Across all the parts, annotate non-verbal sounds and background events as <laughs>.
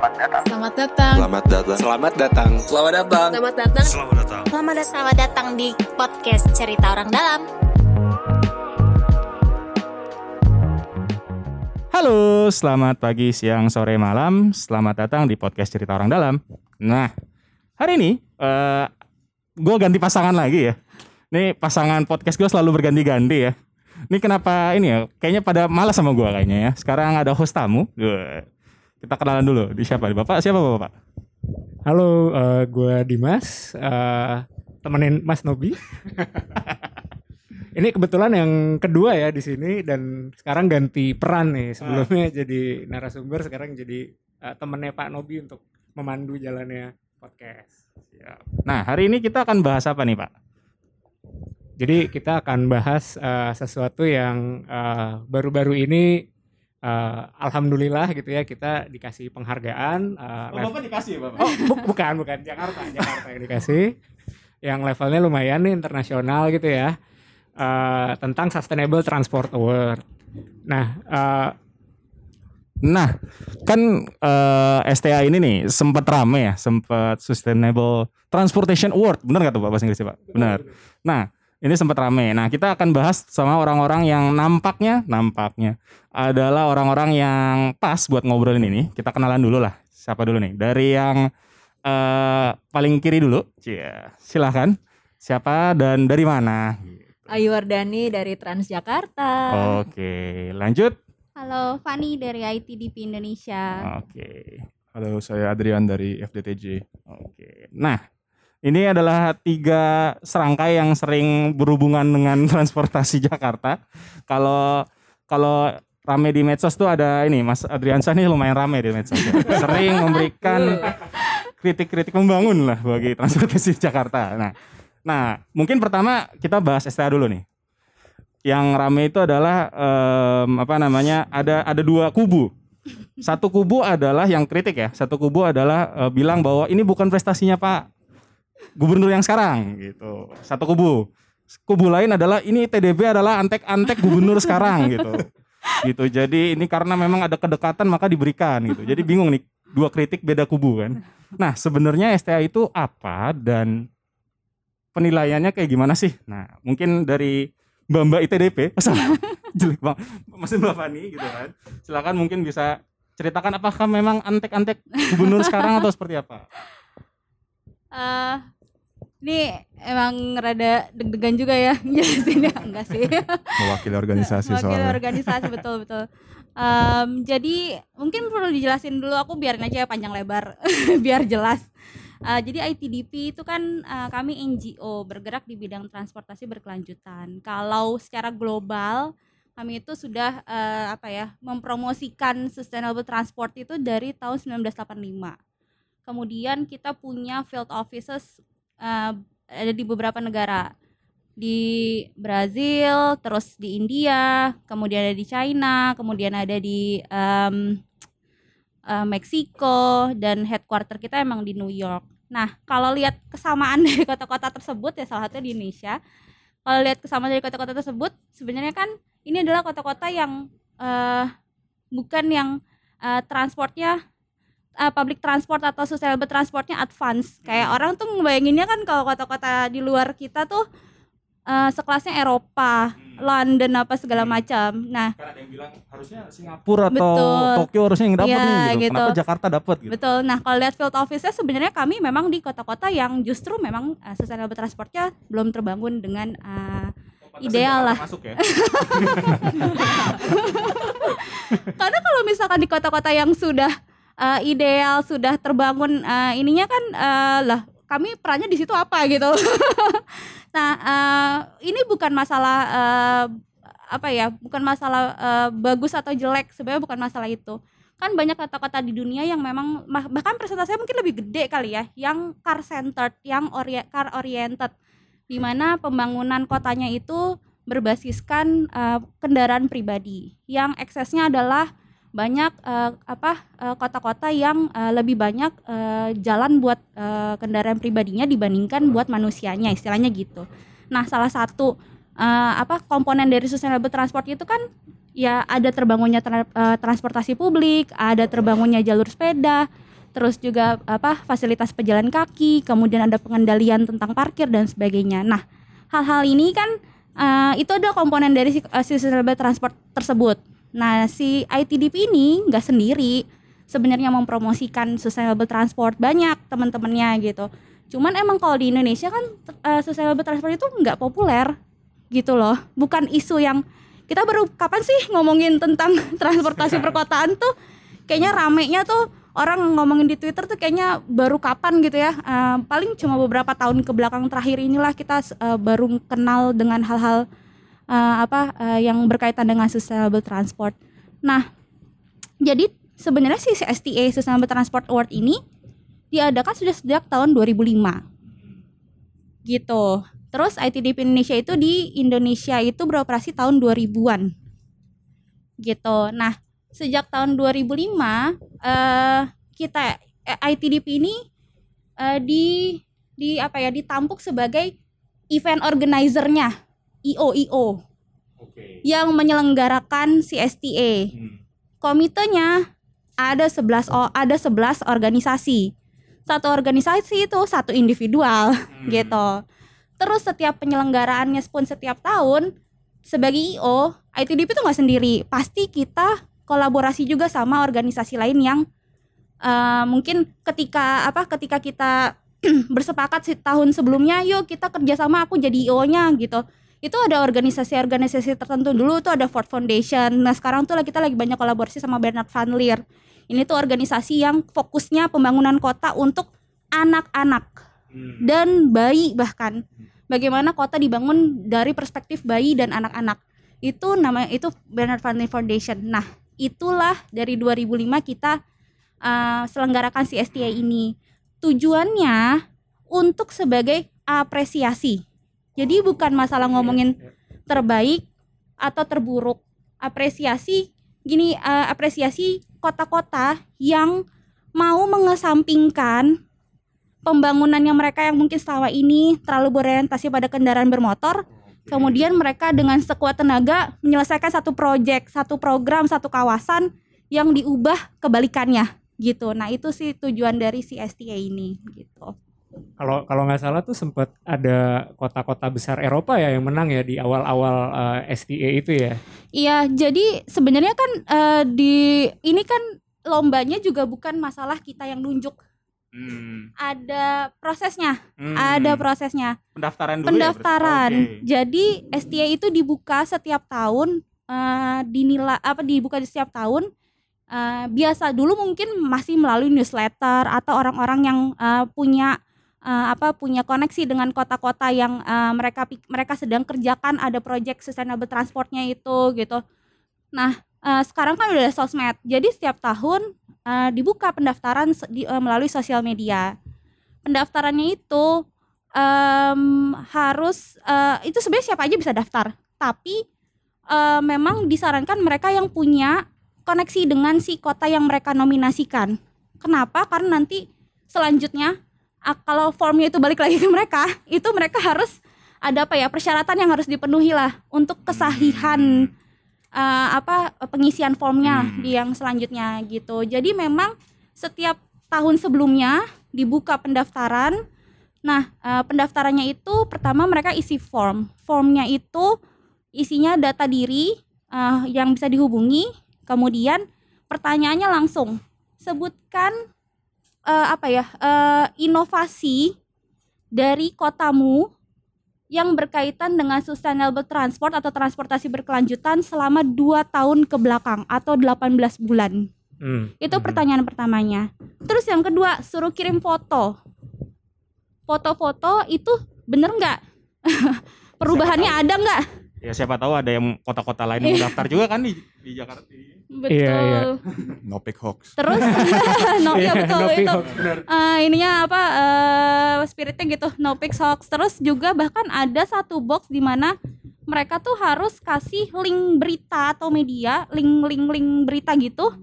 Selamat datang. Selamat datang. Selamat datang. Selamat datang. Selamat datang. Selamat datang. Selamat datang. Selamat datang. Selamat datang di podcast Cerita Orang Dalam. Halo, selamat pagi, siang, sore, malam. Selamat datang di podcast Cerita Orang Dalam. Nah, hari ini uh, gue ganti pasangan lagi ya. Nih pasangan podcast gue selalu berganti-ganti ya. Ini kenapa ini ya? Kayaknya pada malas sama gue kayaknya ya. Sekarang ada host tamu. Wah, Kita kenalan dulu. Di siapa? Di Bapak siapa Bapak? Halo, uh, gue Dimas, uh, temenin Mas Nobi. <laughs> Ini kebetulan yang kedua ya di sini dan sekarang ganti peran nih. Sebelumnya jadi narasumber, sekarang jadi uh, temennya Pak Nobi untuk memandu jalannya podcast. Siap. Nah, hari ini kita akan bahas apa nih Pak? Jadi kita akan bahas uh, sesuatu yang uh, baru-baru ini uh, alhamdulillah gitu ya kita dikasih penghargaan. Uh, Oh, Bapak dikasih ya Bapak? Oh, bu- bukan, bukan Jakarta, Jakarta yang dikasih. Yang levelnya lumayan nih internasional gitu ya. Eh, tentang Sustainable Transport Award. Nah, eh, Nah, kan eh, STA ini nih sempat rame ya, sempat Sustainable Transportation Award. Benar nggak tuh Pak bahasa Inggrisnya Pak? Benar. Nah, ini sempat rame. Nah, kita akan bahas sama orang-orang yang nampaknya, nampaknya adalah orang-orang yang pas buat ngobrolin ini. Kita kenalan dulu lah. Siapa dulu nih? Dari yang eh, paling kiri dulu. Cia, silahkan. Siapa dan dari mana? Ayu Wardani dari Transjakarta. Oke, lanjut. Halo, Fani dari ITDP Indonesia. Oke. Halo, saya Adrian dari FDTJ. Oke. Nah, ini adalah tiga serangkai yang sering berhubungan dengan <laughs> transportasi Jakarta. Kalau kalau rame di medsos tuh ada ini Mas Adriansyah nih lumayan rame di medsos. ya. <laughs> Sering memberikan kritik-kritik membangun lah bagi <laughs> transportasi Jakarta. Nah, nah mungkin pertama kita bahas STA dulu nih. Yang rame itu adalah em, apa namanya? Ada ada dua kubu. Satu kubu adalah yang kritik ya. Satu kubu adalah eh, bilang bahwa ini bukan prestasinya Pak Gubernur yang sekarang gitu. Satu kubu. Kubu lain adalah ini TDB adalah antek-antek gubernur sekarang gitu. Gitu. Jadi ini karena memang ada kedekatan maka diberikan gitu. Jadi bingung nih dua kritik beda kubu kan. Nah, sebenarnya STA itu apa dan penilaiannya kayak gimana sih? Nah, mungkin dari Mbak Mbak ITDP, <laughs> jelek bang, masih Mbak Fani gitu kan. Silakan mungkin bisa ceritakan apakah memang antek-antek gubernur sekarang atau seperti apa? Eh, ini emang rada deg-degan juga ya <laughs> jelasinnya enggak sih? Mewakili organisasi Wakil soalnya. organisasi betul betul. Em, jadi mungkin perlu dijelasin dulu aku biarin aja panjang lebar <laughs> biar jelas. Eh, jadi ITDP itu kan eh, kami NGO bergerak di bidang transportasi berkelanjutan. Kalau secara global kami itu sudah eh, apa ya mempromosikan sustainable transport itu dari tahun 1985. Kemudian kita punya field offices eh, ada di beberapa negara di Brazil, terus di India, kemudian ada di China, kemudian ada di em, eh, Meksiko dan headquarter kita emang di New York. Nah, kalau lihat kesamaan <laughs> dari kota-kota tersebut ya salah satunya di Indonesia. Kalau lihat kesamaan dari kota-kota tersebut, sebenarnya kan ini adalah kota-kota yang eh, bukan yang eh, transportnya eh, public transport atau sustainable transportnya advance. Kayak orang tuh ngebayanginnya kan kalau kota-kota di luar kita tuh eh, sekelasnya Eropa, London apa segala macam. Nah, Kan ada yang bilang harusnya Singapura atau Betul. Tokyo harusnya yang dapat Iya, nih gitu. gitu. Kenapa Jakarta dapat gitu? Betul. Nah, kalau lihat field office-nya sebenarnya kami memang di kota-kota yang justru memang uh, sustainable transportnya belum terbangun dengan uh, ideal lah. Masuk ya. <laughs> Karena kalau misalkan di kota-kota yang sudah uh, ideal, sudah terbangun uh, ininya kan uh, lah kami perannya di situ apa gitu. <laughs> nah, uh, ini bukan masalah uh, apa ya? Bukan masalah uh, bagus atau jelek, sebenarnya bukan masalah itu. Kan banyak kota-kota di dunia yang memang bah- bahkan presentasinya mungkin lebih gede kali ya, yang car centered, yang ori- car oriented di mana pembangunan kotanya itu berbasiskan uh, kendaraan pribadi yang eksesnya adalah banyak eh, apa eh, kota-kota yang eh, lebih banyak eh, jalan buat eh, kendaraan pribadinya dibandingkan buat manusianya istilahnya gitu. Nah salah satu eh, apa komponen dari sustainable transport itu kan ya ada terbangunnya tra- eh, transportasi publik, ada terbangunnya jalur sepeda, terus juga apa fasilitas pejalan kaki, kemudian ada pengendalian tentang parkir dan sebagainya. Nah, hal-hal ini kan eh, itu ada komponen dari eh, sustainable transport tersebut. Nah, si ITDP ini nggak sendiri sebenarnya mempromosikan sustainable transport banyak teman-temannya gitu. Cuman emang kalau di Indonesia kan eh, sustainable transport itu nggak populer gitu loh. Bukan isu yang kita baru kapan sih ngomongin tentang <laughs> transportasi perkotaan tuh kayaknya ramenya tuh orang ngomongin di Twitter tuh kayaknya baru kapan gitu ya. Eh, paling cuma beberapa tahun ke belakang terakhir inilah kita eh, baru kenal dengan hal-hal eh, apa eh, yang berkaitan dengan sustainable transport. Nah, jadi sebenarnya si STA Sustainable Transport Award ini diadakan sudah sejak tahun 2005. Gitu. Terus ITDP Indonesia itu di Indonesia itu beroperasi tahun 2000-an. Gitu. Nah, sejak tahun 2005 eh kita eh, ITDP ini eh, di di apa ya ditampuk sebagai event organizer-nya IO IO Oke. yang menyelenggarakan si STA. Komitenya ada 11 o- ada 11 organisasi. Satu organisasi itu satu individual gitu. Terus setiap penyelenggaraannya pun setiap tahun sebagai IO, ITDP itu nggak sendiri. Pasti kita kolaborasi juga sama organisasi lain yang eh, mungkin ketika apa ketika kita <clears throat> bersepakat tahun sebelumnya, yuk kita kerjasama aku jadi IO-nya gitu itu ada organisasi-organisasi tertentu dulu tuh ada Ford Foundation. Nah sekarang tuh kita lagi banyak kolaborasi sama Bernard Van Leer. Ini tuh organisasi yang fokusnya pembangunan kota untuk anak-anak dan bayi bahkan. Bagaimana kota dibangun dari perspektif bayi dan anak-anak. Itu namanya itu Bernard Van Leer Foundation. Nah itulah dari 2005 kita uh, selenggarakan si STA ini. Tujuannya untuk sebagai apresiasi. Jadi bukan masalah ngomongin terbaik atau terburuk. Apresiasi gini eh, apresiasi kota-kota yang mau mengesampingkan pembangunannya mereka yang mungkin selama ini terlalu berorientasi pada kendaraan bermotor. Kemudian mereka dengan sekuat tenaga menyelesaikan satu proyek, satu program, satu kawasan yang diubah kebalikannya gitu. Nah, itu sih tujuan dari si STA ini gitu. Kalau kalau nggak salah tuh sempat ada kota-kota besar Eropa ya yang menang ya di awal-awal eh, STA itu ya. Iya, jadi sebenarnya kan eh, di ini kan lombanya juga bukan masalah kita yang nunjuk. Hmm. Ada prosesnya, Hmm. ada prosesnya. pendaftaran dulu ya, Pendaftaran. berarti? Oke. Jadi STA itu dibuka setiap tahun eh, dinilai apa dibuka di setiap tahun. Eh, biasa dulu mungkin masih melalui newsletter atau orang-orang yang eh, punya eh, apa punya koneksi dengan kota-kota yang eh, mereka mereka sedang kerjakan ada proyek sustainable transportnya itu gitu. Nah eh, sekarang kan udah sosmed, jadi setiap tahun eh, dibuka pendaftaran di- eh, melalui sosial media. Pendaftarannya itu em, harus eh, itu sebenarnya siapa aja bisa daftar, tapi eh, memang disarankan mereka yang punya koneksi dengan si kota yang mereka nominasikan. Kenapa? Karena nanti selanjutnya kalau formnya itu balik lagi ke mereka, itu mereka harus ada apa ya persyaratan yang harus dipenuhi lah untuk kesahihan eh, apa pengisian formnya Hmm. di yang selanjutnya gitu. Jadi memang setiap tahun sebelumnya dibuka pendaftaran. Nah, eh, pendaftarannya itu pertama mereka isi form. Formnya itu isinya data diri eh, yang bisa dihubungi. Kemudian pertanyaannya langsung sebutkan eh, apa ya eh, inovasi dari kotamu yang berkaitan dengan sustainable transport atau transportasi berkelanjutan selama 2 tahun ke belakang atau 18 bulan. Hmm. Itu Mhm. pertanyaan pertamanya. Terus yang kedua, suruh kirim foto. Foto-foto itu bener nggak? <laughs> Perubahannya ada nggak? Ya siapa tahu ada yang kota-kota lain yang daftar juga kan di di Jakarta. Betul. Iya, iya. No pick hoax. Terus, <laughs> no, ya Iya, betul no itu. benar. Eh, ininya apa? eh, spiritnya gitu, no pics hoax. Terus juga bahkan ada satu box di mana mereka tuh harus kasih link berita atau media, link-link link berita gitu.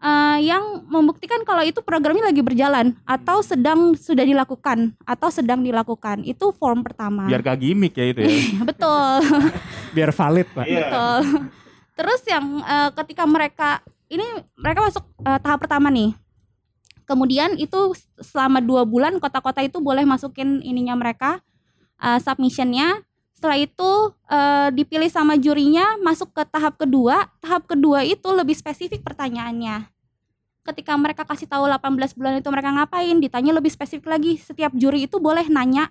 Eh, yang membuktikan kalau itu programnya lagi berjalan atau sedang sudah dilakukan atau sedang dilakukan itu form pertama Biar gak gimmick ya itu ya. <laughs> betul <laughs> Biar valid, Pak. Iya. Betul. <laughs> Terus yang eh, ketika mereka ini mereka masuk eh, tahap pertama nih. kemudian itu selama dua bulan kota-kota itu boleh masukin ininya mereka uh, submissionnya setelah itu uh, dipilih sama jurinya masuk ke tahap kedua. Tahap kedua itu lebih spesifik pertanyaannya. Ketika mereka kasih tahu 18 bulan itu mereka ngapain? Ditanya lebih spesifik lagi. Setiap juri itu boleh nanya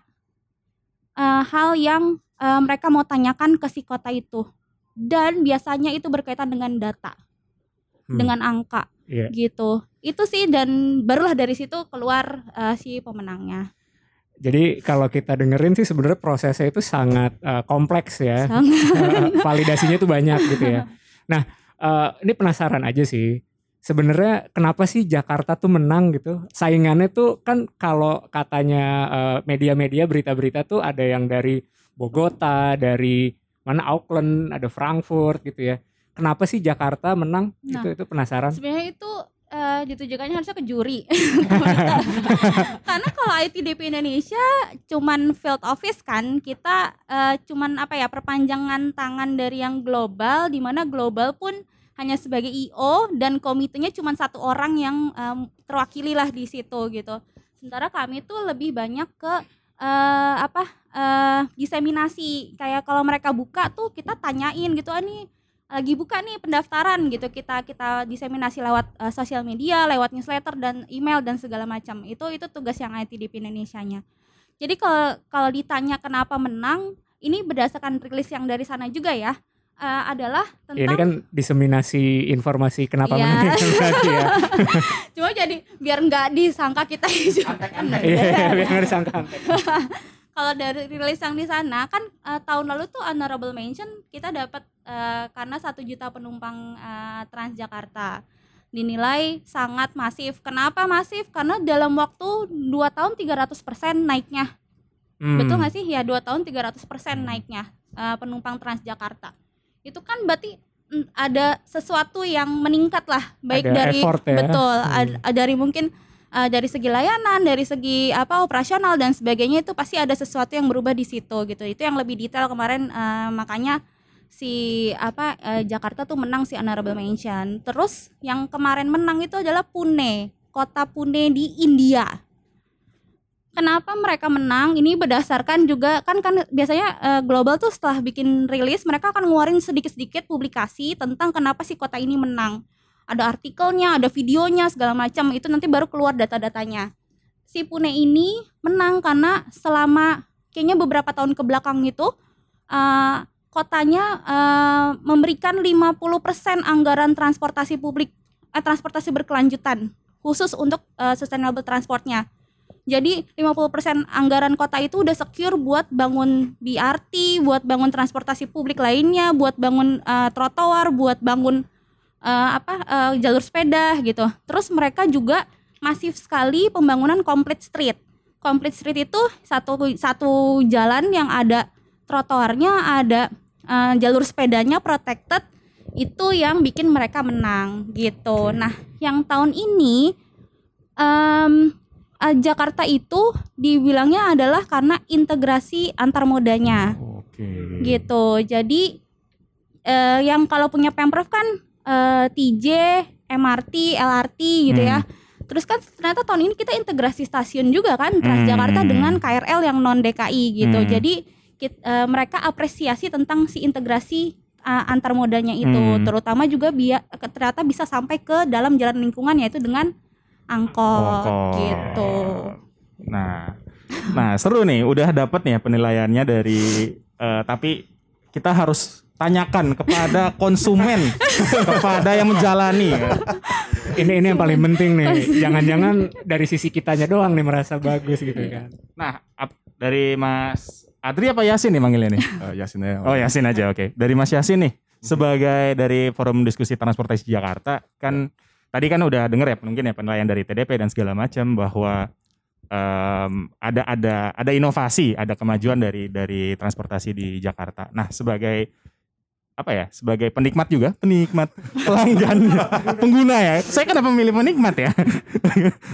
uh, hal yang uh, mereka mau tanyakan ke si kota itu. Dan biasanya itu berkaitan dengan data Hmm. dengan angka Iya. gitu. Itu sih dan barulah dari situ keluar uh, si pemenangnya Jadi kalau kita dengerin sih sebenarnya prosesnya itu sangat eh, kompleks ya. Sangat. <laughs> Validasinya itu banyak gitu ya. Nah, eh, ini penasaran aja sih. Sebenarnya kenapa sih Jakarta tuh menang gitu? Saingannya tuh kan kalau katanya eh, media-media berita-berita tuh ada yang dari Bogota, dari mana Auckland, ada Frankfurt gitu ya. Kenapa sih Jakarta menang? Nah. itu itu penasaran. sebenarnya itu eh, ditujukannya harusnya ke juri. <laughs> Karena kalau ITDP Indonesia cuman field office kan kita eh, cuman apa ya perpanjangan tangan dari yang global di mana global pun hanya sebagai IO dan komitenya cuma satu orang yang em, terwakili lah di situ gitu. Sementara kami tuh lebih banyak ke eh, apa eh, diseminasi. Kayak kalau mereka buka tuh kita tanyain gitu ah nih lagi buka nih pendaftaran gitu kita kita diseminasi lewat eh, sosial media lewat newsletter dan email dan segala macam itu itu tugas yang ITDP Indonesia-nya jadi kalau kalau ditanya kenapa menang ini berdasarkan rilis yang dari sana juga ya eh, adalah tentang Ini kan diseminasi informasi kenapa Iya. menang itu berarti ya. <laughs> cuma jadi biar nggak disangka kita Iya, biar nggak disangka. <laughs> kalau dari rilis yang di sana kan eh, tahun lalu tuh honorable mention kita dapat eh, karena satu juta penumpang eh, Transjakarta dinilai sangat masif. Kenapa masif? Karena dalam waktu 2 tahun 300% naiknya. Hmm. Betul nggak sih? Ya 2 tahun 300% naiknya eh, penumpang Transjakarta. Itu kan berarti mm, ada sesuatu yang meningkat lah baik Ada dari effort ya. betul Hmm. ad- dari mungkin uh, dari segi layanan, dari segi apa operasional dan sebagainya itu pasti ada sesuatu yang berubah di situ gitu. Itu yang lebih detail kemarin uh, makanya si apa uh, Jakarta tuh menang si honorable mention. Terus yang kemarin menang itu adalah Pune, kota Pune di India. Kenapa mereka menang? Ini berdasarkan juga kan kan biasanya uh, global tuh setelah bikin rilis mereka akan ngeluarin sedikit-sedikit publikasi tentang kenapa si kota ini menang ada artikelnya, ada videonya segala macam. Itu nanti baru keluar data-datanya. Si Pune ini menang karena selama kayaknya beberapa tahun ke belakang itu eh, kotanya eh, memberikan 50% anggaran transportasi publik eh, transportasi berkelanjutan khusus untuk eh, sustainable transportnya. Jadi 50% anggaran kota itu udah secure buat bangun BRT, buat bangun transportasi publik lainnya, buat bangun eh, trotoar, buat bangun eh, apa eh, jalur sepeda gitu. Terus mereka juga masif sekali pembangunan complete street. Complete street itu satu satu jalan yang ada trotoarnya, ada eh, jalur sepedanya protected. Itu yang bikin mereka menang gitu. Nah, yang tahun ini em, eh, Jakarta itu dibilangnya adalah karena integrasi antar modanya Oke. gitu. Jadi eh, yang kalau punya pemprov kan eh, TJ, MRT, LRT gitu ya. Terus kan ternyata tahun ini kita integrasi stasiun juga kan Transjakarta Hmm. dengan KRL yang non DKI gitu. Hmm. Jadi kit- eh, mereka apresiasi tentang si integrasi eh, antar modanya itu, Hmm. terutama juga biar ternyata bisa sampai ke dalam jalan lingkungan yaitu dengan angkot Angkot. gitu. Nah, nah seru nih, udah dapat nih ya penilaiannya dari eh, tapi kita harus tanyakan kepada konsumen, <laughs> kepada yang menjalani. Ini ini yang paling penting nih. Jangan-jangan dari sisi kitanya doang nih merasa bagus gitu kan. Nah, ap- dari Mas Adri apa Yasin nih manggilnya nih? Eh, Yasin ya. Oh Yasin aja, oke. Dari Mas Yasin nih, sebagai dari Forum Diskusi Transportasi Jakarta, kan tadi kan udah denger ya mungkin ya penilaian dari TDP dan segala macam bahwa em, ada ada ada inovasi, ada kemajuan dari dari transportasi di Jakarta. Nah, sebagai apa ya? Sebagai penikmat juga, penikmat, pelanggan, pengguna ya. Saya kenapa memilih penikmat ya?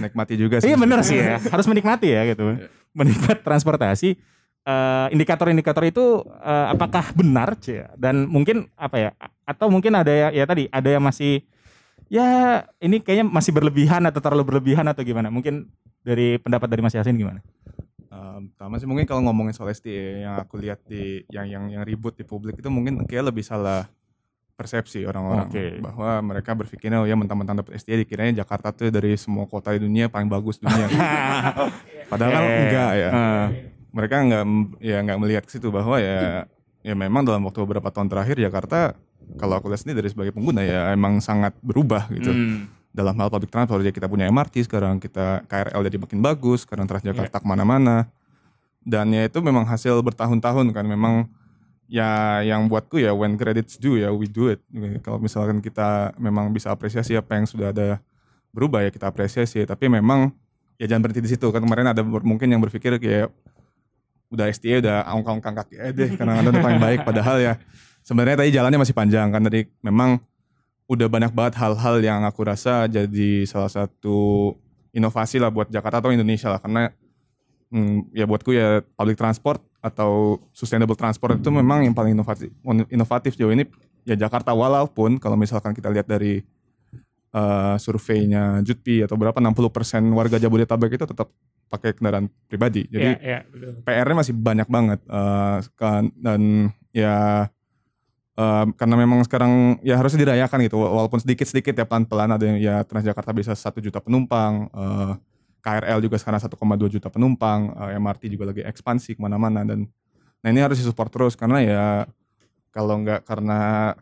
Nikmati juga sih. Iya benar sih ya, <laughs> harus menikmati ya gitu. Menikmati transportasi. Eh, indikator-indikator itu eh, apakah benar Cia? dan mungkin apa ya? Atau mungkin ada ya, ya tadi ada yang masih ya ini kayaknya masih berlebihan atau terlalu berlebihan atau gimana? Mungkin dari pendapat dari Mas Yasin gimana? Um, pertama sih mungkin kalau ngomongin soal SDA yang aku lihat di yang yang yang ribut di publik itu mungkin kayak lebih salah persepsi orang-orang Oke. bahwa mereka berpikirnya oh ya mentang-mentang dapat SDA dikiranya Jakarta tuh dari semua kota di dunia paling bagus dunia. <laughs> Padahal kan Eh, enggak ya. eh, Mereka enggak ya enggak melihat ke situ bahwa ya ya memang dalam waktu beberapa tahun terakhir Jakarta kalau aku lihat sendiri dari sebagai pengguna ya emang sangat berubah gitu hmm. Dalam hal public transport. Ya kita punya MRT sekarang kita KRL jadi makin bagus sekarang Transjakarta ke mana-mana. Dan ya itu memang hasil bertahun-tahun kan. Memang ya yang buatku ya when credits due ya we do it. Kalau misalkan kita memang bisa apresiasi apa yang sudah ada berubah ya kita apresiasi. Tapi memang ya jangan berhenti di situ. Kan kemarin ada mungkin yang berpikir kayak udah STA udah angkang-angkang kaki aja deh karena ada paling baik. Padahal ya sebenarnya tadi jalannya masih panjang kan. Tadi memang udah banyak banget hal-hal yang aku rasa jadi salah satu inovasi lah buat Jakarta atau Indonesia lah. Karena hmm, ya buatku ya public transport atau sustainable transport itu memang yang paling inovatif inovatif jauh ini ya Jakarta. Walaupun kalau misalkan kita lihat dari eh, surveinya Jutpi atau berapa 60% warga Jabodetabek itu tetap pakai kendaraan pribadi. Jadi Iya, iya, betul. PR-nya masih banyak banget eh, kan dan ya eh, karena memang sekarang ya harusnya dirayakan gitu wa- walaupun sedikit-sedikit ya pelan-pelan ada yang ya Transjakarta bisa satu juta penumpang eh, KRL juga sekarang 1,2 juta penumpang eh, MRT juga lagi ekspansi ke mana-mana dan nah ini harus disupport terus karena ya kalau nggak karena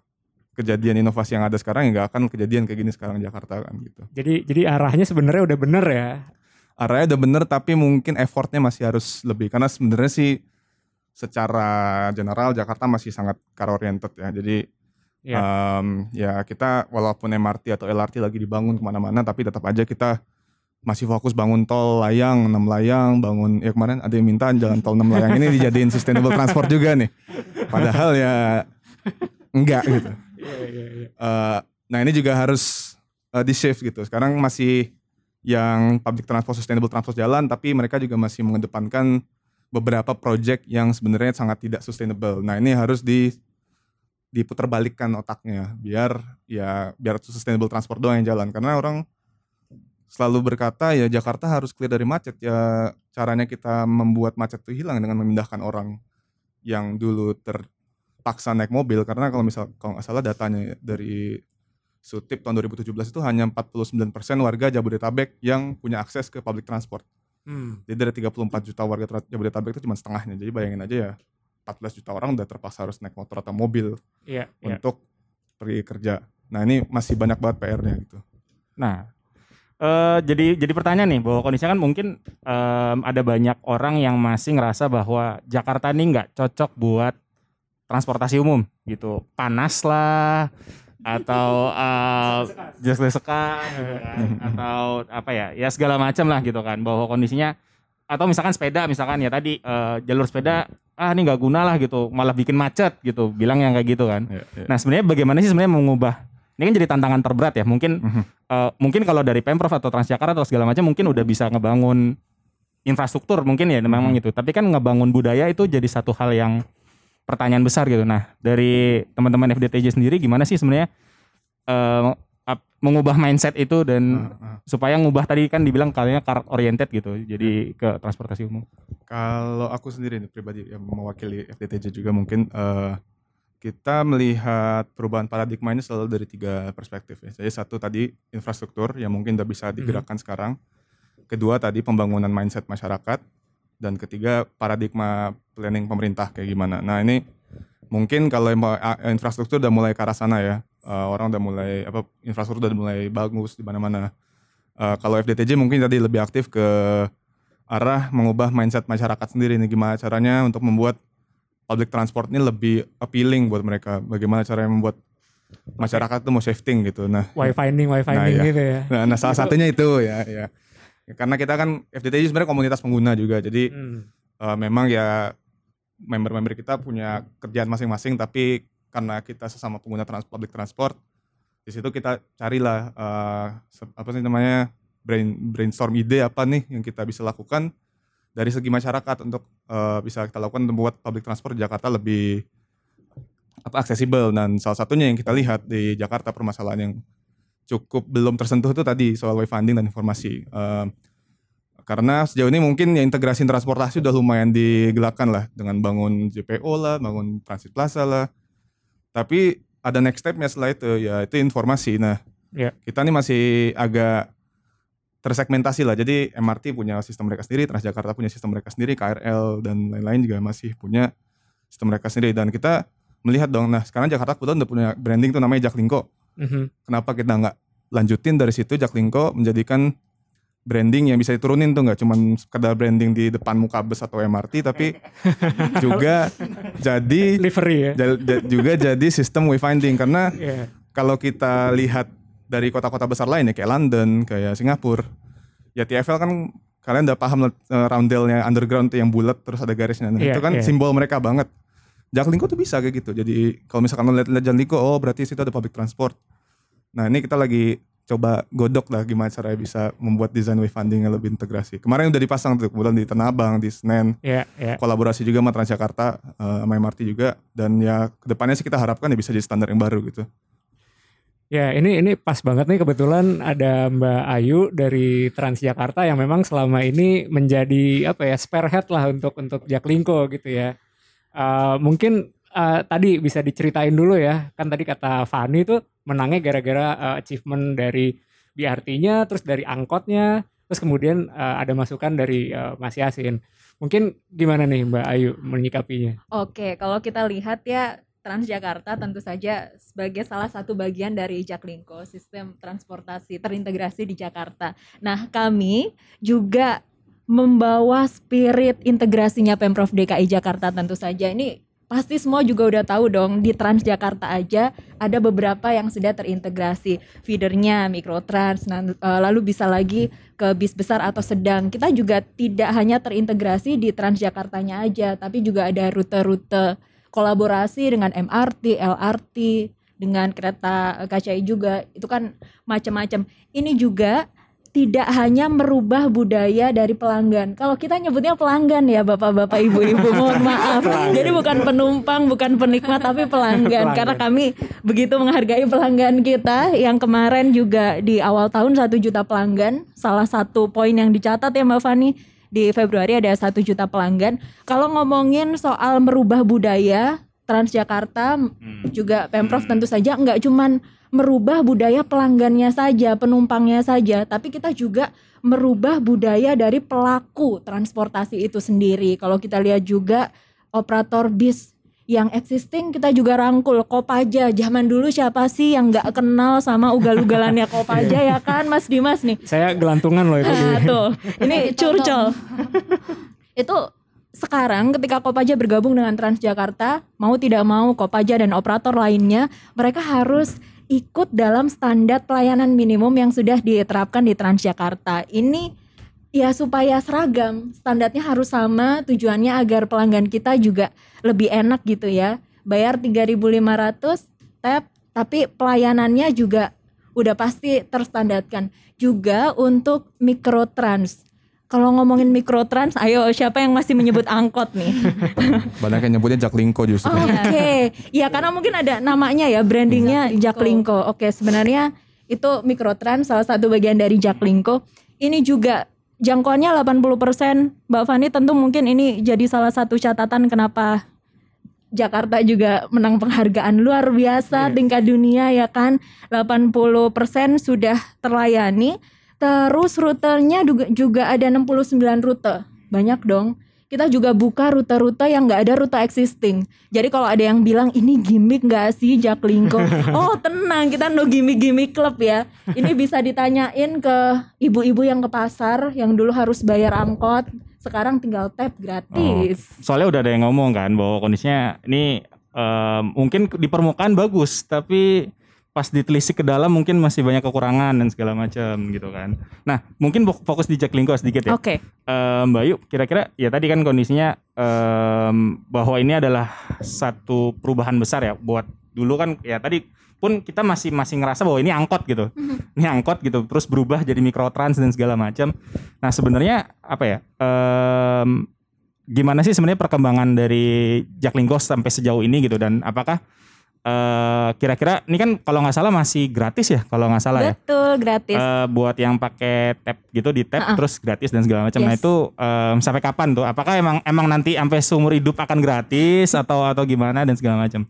kejadian inovasi yang ada sekarang ya nggak akan kejadian kayak gini sekarang Jakarta kan gitu Jadi jadi arahnya sebenarnya udah bener ya. arahnya udah bener tapi mungkin effortnya masih harus lebih karena sebenarnya sih secara general Jakarta masih sangat car oriented ya jadi Iya. em, ya kita walaupun MRT atau LRT lagi dibangun ke mana-mana tapi tetap aja kita masih fokus bangun tol layang 6 layang bangun ya kemarin ada yang minta jalan tol 6 layang ini dijadiin sustainable <laughs> transport juga nih padahal ya enggak gitu Eh, nah ini juga harus eh, di shift gitu. Sekarang masih yang public transport sustainable transport jalan, tapi mereka juga masih mengedepankan beberapa project yang sebenarnya sangat tidak sustainable. Nah ini harus di diputarbalikkan otaknya biar ya biar sustainable transport doang yang jalan karena orang selalu berkata ya Jakarta harus clear dari macet ya caranya kita membuat macet itu hilang dengan memindahkan orang yang dulu terpaksa naik mobil karena kalau misal kalau nggak salah datanya dari Sutip tahun 2017 itu hanya 49% warga Jabodetabek yang punya akses ke public transport. Hmm. Jadi dari 34 juta warga Jabodetabek itu cuma setengahnya. Jadi bayangin aja ya 14 juta orang udah terpaksa harus naik motor atau mobil Iya, iya. untuk pergi kerja. Nah ini masih banyak banget PR-nya gitu. Nah, eh jadi jadi pertanyaan nih bahwa kondisinya kan mungkin em, ada banyak orang yang masih ngerasa bahwa Jakarta ini nggak cocok buat transportasi umum gitu, panas lah atau eh jas-jasekan gitu kan, atau apa ya ya segala macam lah gitu kan. Bahwa kondisinya atau misalkan sepeda misalkan ya tadi eh, jalur sepeda ah ini nggak guna lah gitu. Malah bikin macet gitu. Bilang yang kayak gitu kan. Ya, ya. Nah sebenarnya bagaimana sih sebenarnya mengubah? Ini kan jadi tantangan terberat ya. Mungkin Mhm. eh, mungkin kalau dari pemprov atau Transjakarta atau segala macam mungkin udah bisa ngebangun infrastruktur mungkin ya memang Mhm. gitu. Tapi kan ngebangun budaya itu jadi satu hal yang pertanyaan besar gitu nah dari teman-teman FDTJ sendiri gimana sih sebenarnya ap- mengubah mindset itu dan Ah, ah. supaya ngubah tadi kan dibilang kalinya car oriented gitu jadi ke transportasi umum Kalau aku sendiri nih pribadi yang mewakili FDTJ juga mungkin eh, kita melihat perubahan paradigma ini selalu dari tiga perspektif ya. Jadi satu tadi infrastruktur yang mungkin udah bisa digerakkan sekarang. Kedua tadi pembangunan mindset masyarakat dan ketiga paradigma planning pemerintah kayak gimana. Nah ini mungkin kalau infrastruktur udah mulai ke arah sana ya. Eh, orang udah mulai apa infrastruktur udah mulai bagus di mana-mana. Eh, kalau FDTJ mungkin tadi lebih aktif ke arah mengubah mindset masyarakat sendiri nih gimana caranya untuk membuat public transport ini lebih appealing buat mereka bagaimana caranya membuat masyarakat tuh mau shifting gitu nah Why finding, why finding iya. gitu ya. nah, nah salah satunya itu ya ya Ya, karena kita kan FTTJ sebenarnya komunitas pengguna juga jadi Hmm. eh, memang ya member-member kita punya kerjaan masing-masing tapi karena kita sesama pengguna trans public transport di situ kita carilah se- apa sih namanya brain brainstorm ide apa nih yang kita bisa lakukan dari segi masyarakat untuk eh, bisa kita lakukan untuk membuat public transport di Jakarta lebih apa aksesibel dan salah satunya yang kita lihat di Jakarta permasalahan yang cukup belum tersentuh itu tadi soal wayfinding dan informasi. Eh, karena sejauh ini mungkin ya integrasi transportasi udah lumayan digelakkan lah dengan bangun JPO lah, bangun transit plaza lah. Tapi ada next stepnya setelah itu ya itu informasi. Nah, Ya. kita nih masih agak tersegmentasi lah. Jadi MRT punya sistem mereka sendiri, Transjakarta punya sistem mereka sendiri, KRL dan lain-lain juga masih punya sistem mereka sendiri. Dan kita melihat dong, nah sekarang Jakarta kebetulan udah punya branding tuh namanya Jaklingko. Mhm. Kenapa kita nggak lanjutin dari situ Jaklingko menjadikan branding yang bisa diturunin tuh nggak cuman sekedar branding di depan muka bus atau MRT tapi <laughs> juga jadi livery ya. juga jadi sistem wayfinding karena Iya. kalau kita lihat dari kota-kota besar lain ya kayak London, kayak Singapura, ya TFL kan kalian udah paham eh, roundel-nya underground tuh yang bulat terus ada garisnya. Nah, Iya, itu kan iya. simbol mereka banget. Jaklingko tuh bisa kayak gitu. Jadi kalau misalkan lo lihat lihat Jaklingko, oh berarti situ ada public transport. Nah ini kita lagi coba godok lah gimana caranya bisa membuat desain wayfinding yang lebih integrasi. Kemarin udah dipasang tuh, kemudian di Tanah Abang, di Senen, Iya, iya. kolaborasi juga sama Transjakarta, eh, sama MRT juga. Dan ya ke depannya sih kita harapkan ya bisa jadi standar yang baru gitu. Ya ini ini pas banget nih kebetulan ada Mbak Ayu dari Transjakarta yang memang selama ini menjadi apa ya spearhead lah untuk untuk Jaklingko gitu ya. Eh, mungkin eh, tadi bisa diceritain dulu ya kan tadi kata Fani tuh menangnya gara-gara eh, achievement dari BRT-nya terus dari angkotnya terus kemudian eh, ada masukan dari eh, Mas Yasin. Mungkin gimana nih Mbak Ayu menyikapinya? Oke, kalau kita lihat ya Transjakarta tentu saja sebagai salah satu bagian dari Jaklingko, sistem transportasi terintegrasi di Jakarta. Nah, kami juga membawa spirit integrasinya Pemprov DKI Jakarta tentu saja. Ini pasti semua juga udah tahu dong di Transjakarta aja ada beberapa yang sudah terintegrasi feedernya mikrotrans eh, lalu bisa lagi ke bis besar atau sedang kita juga tidak hanya terintegrasi di Transjakartanya aja tapi juga ada rute-rute kolaborasi dengan MRT, LRT, dengan kereta KCI juga itu kan macam-macam. Ini juga tidak hanya merubah budaya dari pelanggan. Kalau kita nyebutnya pelanggan ya Bapak-bapak Ibu-ibu, <laughs> mohon maaf. Jadi bukan penumpang, bukan penikmat tapi pelanggan. Pelanggan. Karena kami begitu menghargai pelanggan kita yang kemarin juga di awal tahun satu juta pelanggan. Salah satu poin yang dicatat ya Mbak Fani di Februari ada satu juta pelanggan. Kalau ngomongin soal merubah budaya Transjakarta juga Pemprov tentu saja nggak cuman merubah budaya pelanggannya saja, penumpangnya saja, tapi kita juga merubah budaya dari pelaku transportasi itu sendiri. Kalau kita lihat juga operator bis yang existing kita juga rangkul Kopaja. Zaman dulu siapa sih yang nggak kenal sama ugal-ugalannya Kopaja ya kan Mas Dimas nih? Saya gelantungan loh itu. Nah, tuh. Ini curcol. <laughs> itu sekarang ketika Kopaja bergabung dengan Transjakarta, mau tidak mau Kopaja dan operator lainnya, mereka harus ikut dalam standar pelayanan minimum yang sudah diterapkan di Transjakarta. Ini ya supaya seragam, standarnya harus sama, tujuannya agar pelanggan kita juga lebih enak gitu ya. Bayar 3.500 tap, tapi pelayanannya juga udah pasti terstandarkan. Juga untuk mikrotrans. Kalau ngomongin mikrotrans, ayo siapa yang masih menyebut angkot nih? <laughs> Banyak yang nyebutnya Jaklingko justru. Oke, <laughs> ya karena mungkin ada namanya ya brandingnya Jaklingko. Oke, sebenarnya itu mikrotrans salah satu bagian dari Jaklingko. Ini juga jangkauannya 80%. Mbak Fani tentu mungkin ini jadi salah satu catatan kenapa Jakarta juga menang penghargaan luar biasa tingkat dunia ya kan. 80% sudah terlayani. Terus rutenya juga, juga ada 69 rute. Banyak dong. Kita juga buka rute-rute yang nggak ada rute existing. Jadi kalau ada yang bilang ini gimmick nggak sih Jaklingko? <laughs> oh tenang, kita no gimmick-gimmick klub ya. Ini bisa ditanyain ke ibu-ibu yang ke pasar yang dulu harus bayar angkot, sekarang tinggal tap gratis. Soalnya udah ada yang ngomong kan bahwa kondisinya ini em, mungkin di permukaan bagus tapi pas ditelisik ke dalam mungkin masih banyak kekurangan dan segala macam gitu kan. Nah mungkin fok- fokus di Jaklingko sedikit ya. Oke. Eh, Mbak Yu, kira-kira ya tadi kan kondisinya em, bahwa ini adalah satu perubahan besar ya buat dulu kan ya tadi pun kita masih masih ngerasa bahwa ini angkot gitu, ini angkot gitu, terus berubah jadi mikrotrans dan segala macam. Nah sebenarnya apa ya? em, gimana sih sebenarnya perkembangan dari Jaklingko sampai sejauh ini gitu dan apakah eh, kira-kira ini kan kalau nggak salah masih gratis ya kalau nggak salah ya. Betul, gratis. Eh, buat yang pakai tab gitu di tab Ha-ha. terus gratis dan segala macam. Nah Yes. itu em, sampai kapan tuh? Apakah emang emang nanti sampai seumur hidup akan gratis atau atau gimana dan segala macam?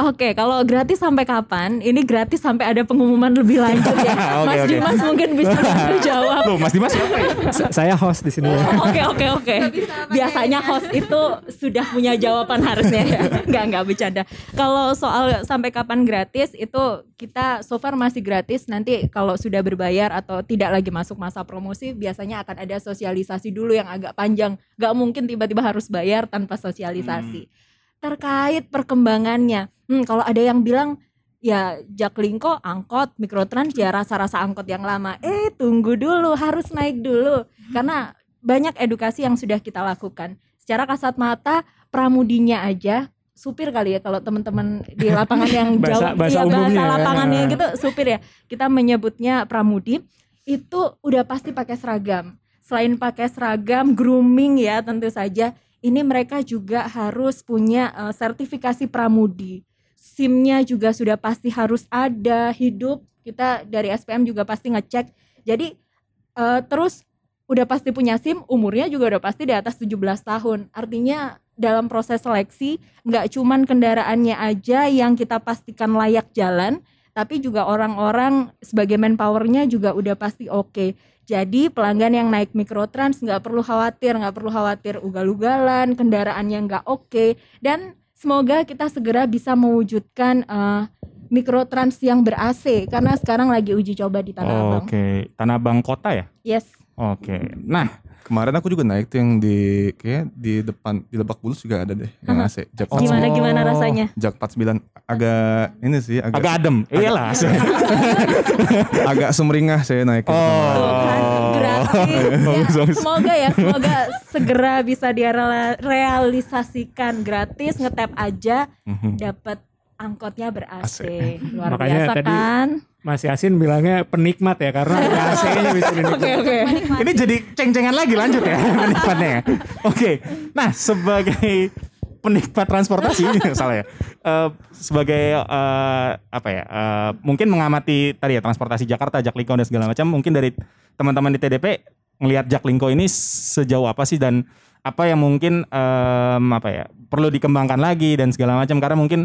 Oke, kalau gratis sampai kapan? Ini gratis sampai ada pengumuman lebih lanjut ya. <laughs> Mas oke. Dimas mungkin bisa <laughs> jawab. Loh Mas Dimas siapa ya? Sa- saya host di sini ya. Oke oke oke. Biasanya host itu sudah punya jawaban harusnya <laughs> ya. Enggak enggak bercanda. Kalau soal sampai kapan gratis itu kita so far masih gratis. Nanti kalau sudah berbayar atau tidak lagi masuk masa promosi biasanya akan ada sosialisasi dulu yang agak panjang. Gak mungkin tiba-tiba harus bayar tanpa sosialisasi. Terkait perkembangannya, hmm, kalau ada yang bilang ya Jaklingko angkot mikrotrans ya rasa-rasa angkot yang lama. Eh tunggu dulu harus naik dulu. Karena banyak edukasi yang sudah kita lakukan. Secara kasat mata pramudinya aja supir kali ya kalau teman-teman di lapangan yang <laughs> Bahasa- jauh bahasa iya, umumnya bahasa ya. lapangannya gitu supir ya. Kita menyebutnya pramudi. Itu udah pasti pakai seragam. Selain pakai seragam grooming ya tentu saja ini mereka juga harus punya eh, sertifikasi pramudi. SIM-nya juga sudah pasti harus ada hidup. Kita dari SPM juga pasti ngecek. Jadi eh, terus udah pasti punya SIM umurnya juga udah pasti di atas 17 tahun. Artinya dalam proses seleksi nggak cuman kendaraannya aja yang kita pastikan layak jalan tapi juga orang-orang sebagai manpowernya juga udah pasti oke jadi pelanggan yang naik mikrotrans nggak perlu khawatir nggak perlu khawatir ugal-ugalan kendaraannya nggak oke dan semoga kita segera bisa mewujudkan eh, mikrotrans yang ber AC karena sekarang lagi uji coba di Tanah Abang. Oke, Tanah Abang Kota ya? Yes. Oke. Nah, Kemarin aku juga naik tuh yang di kayak di depan di Lebak Bulus juga ada deh yang Aha. AC. Jak Oh. Gimana gimana rasanya? Jak 49 agak ini sih agak agak adem. Iyalah. <laughs> agak sumringah saya naik. Oh. Kan, gratis. Ya, <laughs> semoga ya, semoga segera bisa direalisasikan gratis ngetap aja Mhm. dapat angkotnya ber AC. AC. Luar Makanya biasa tadi- kan? Mas Yasin bilangnya penikmat ya karena <laughs> ada AC-nya bisa dinikmati. Oke oke. Ini jadi ceng-cengan lagi lanjut ya <laughs> penikmatnya. ya. Oke. Nah, sebagai penikmat transportasi <laughs> salah ya. Eh, sebagai eh, apa ya? eh, mungkin mengamati tadi ya transportasi Jakarta, Jaklingko dan segala macam. Mungkin dari teman-teman di TDP ngelihat Jaklingko ini sejauh apa sih dan apa yang mungkin em, apa ya perlu dikembangkan lagi dan segala macam karena mungkin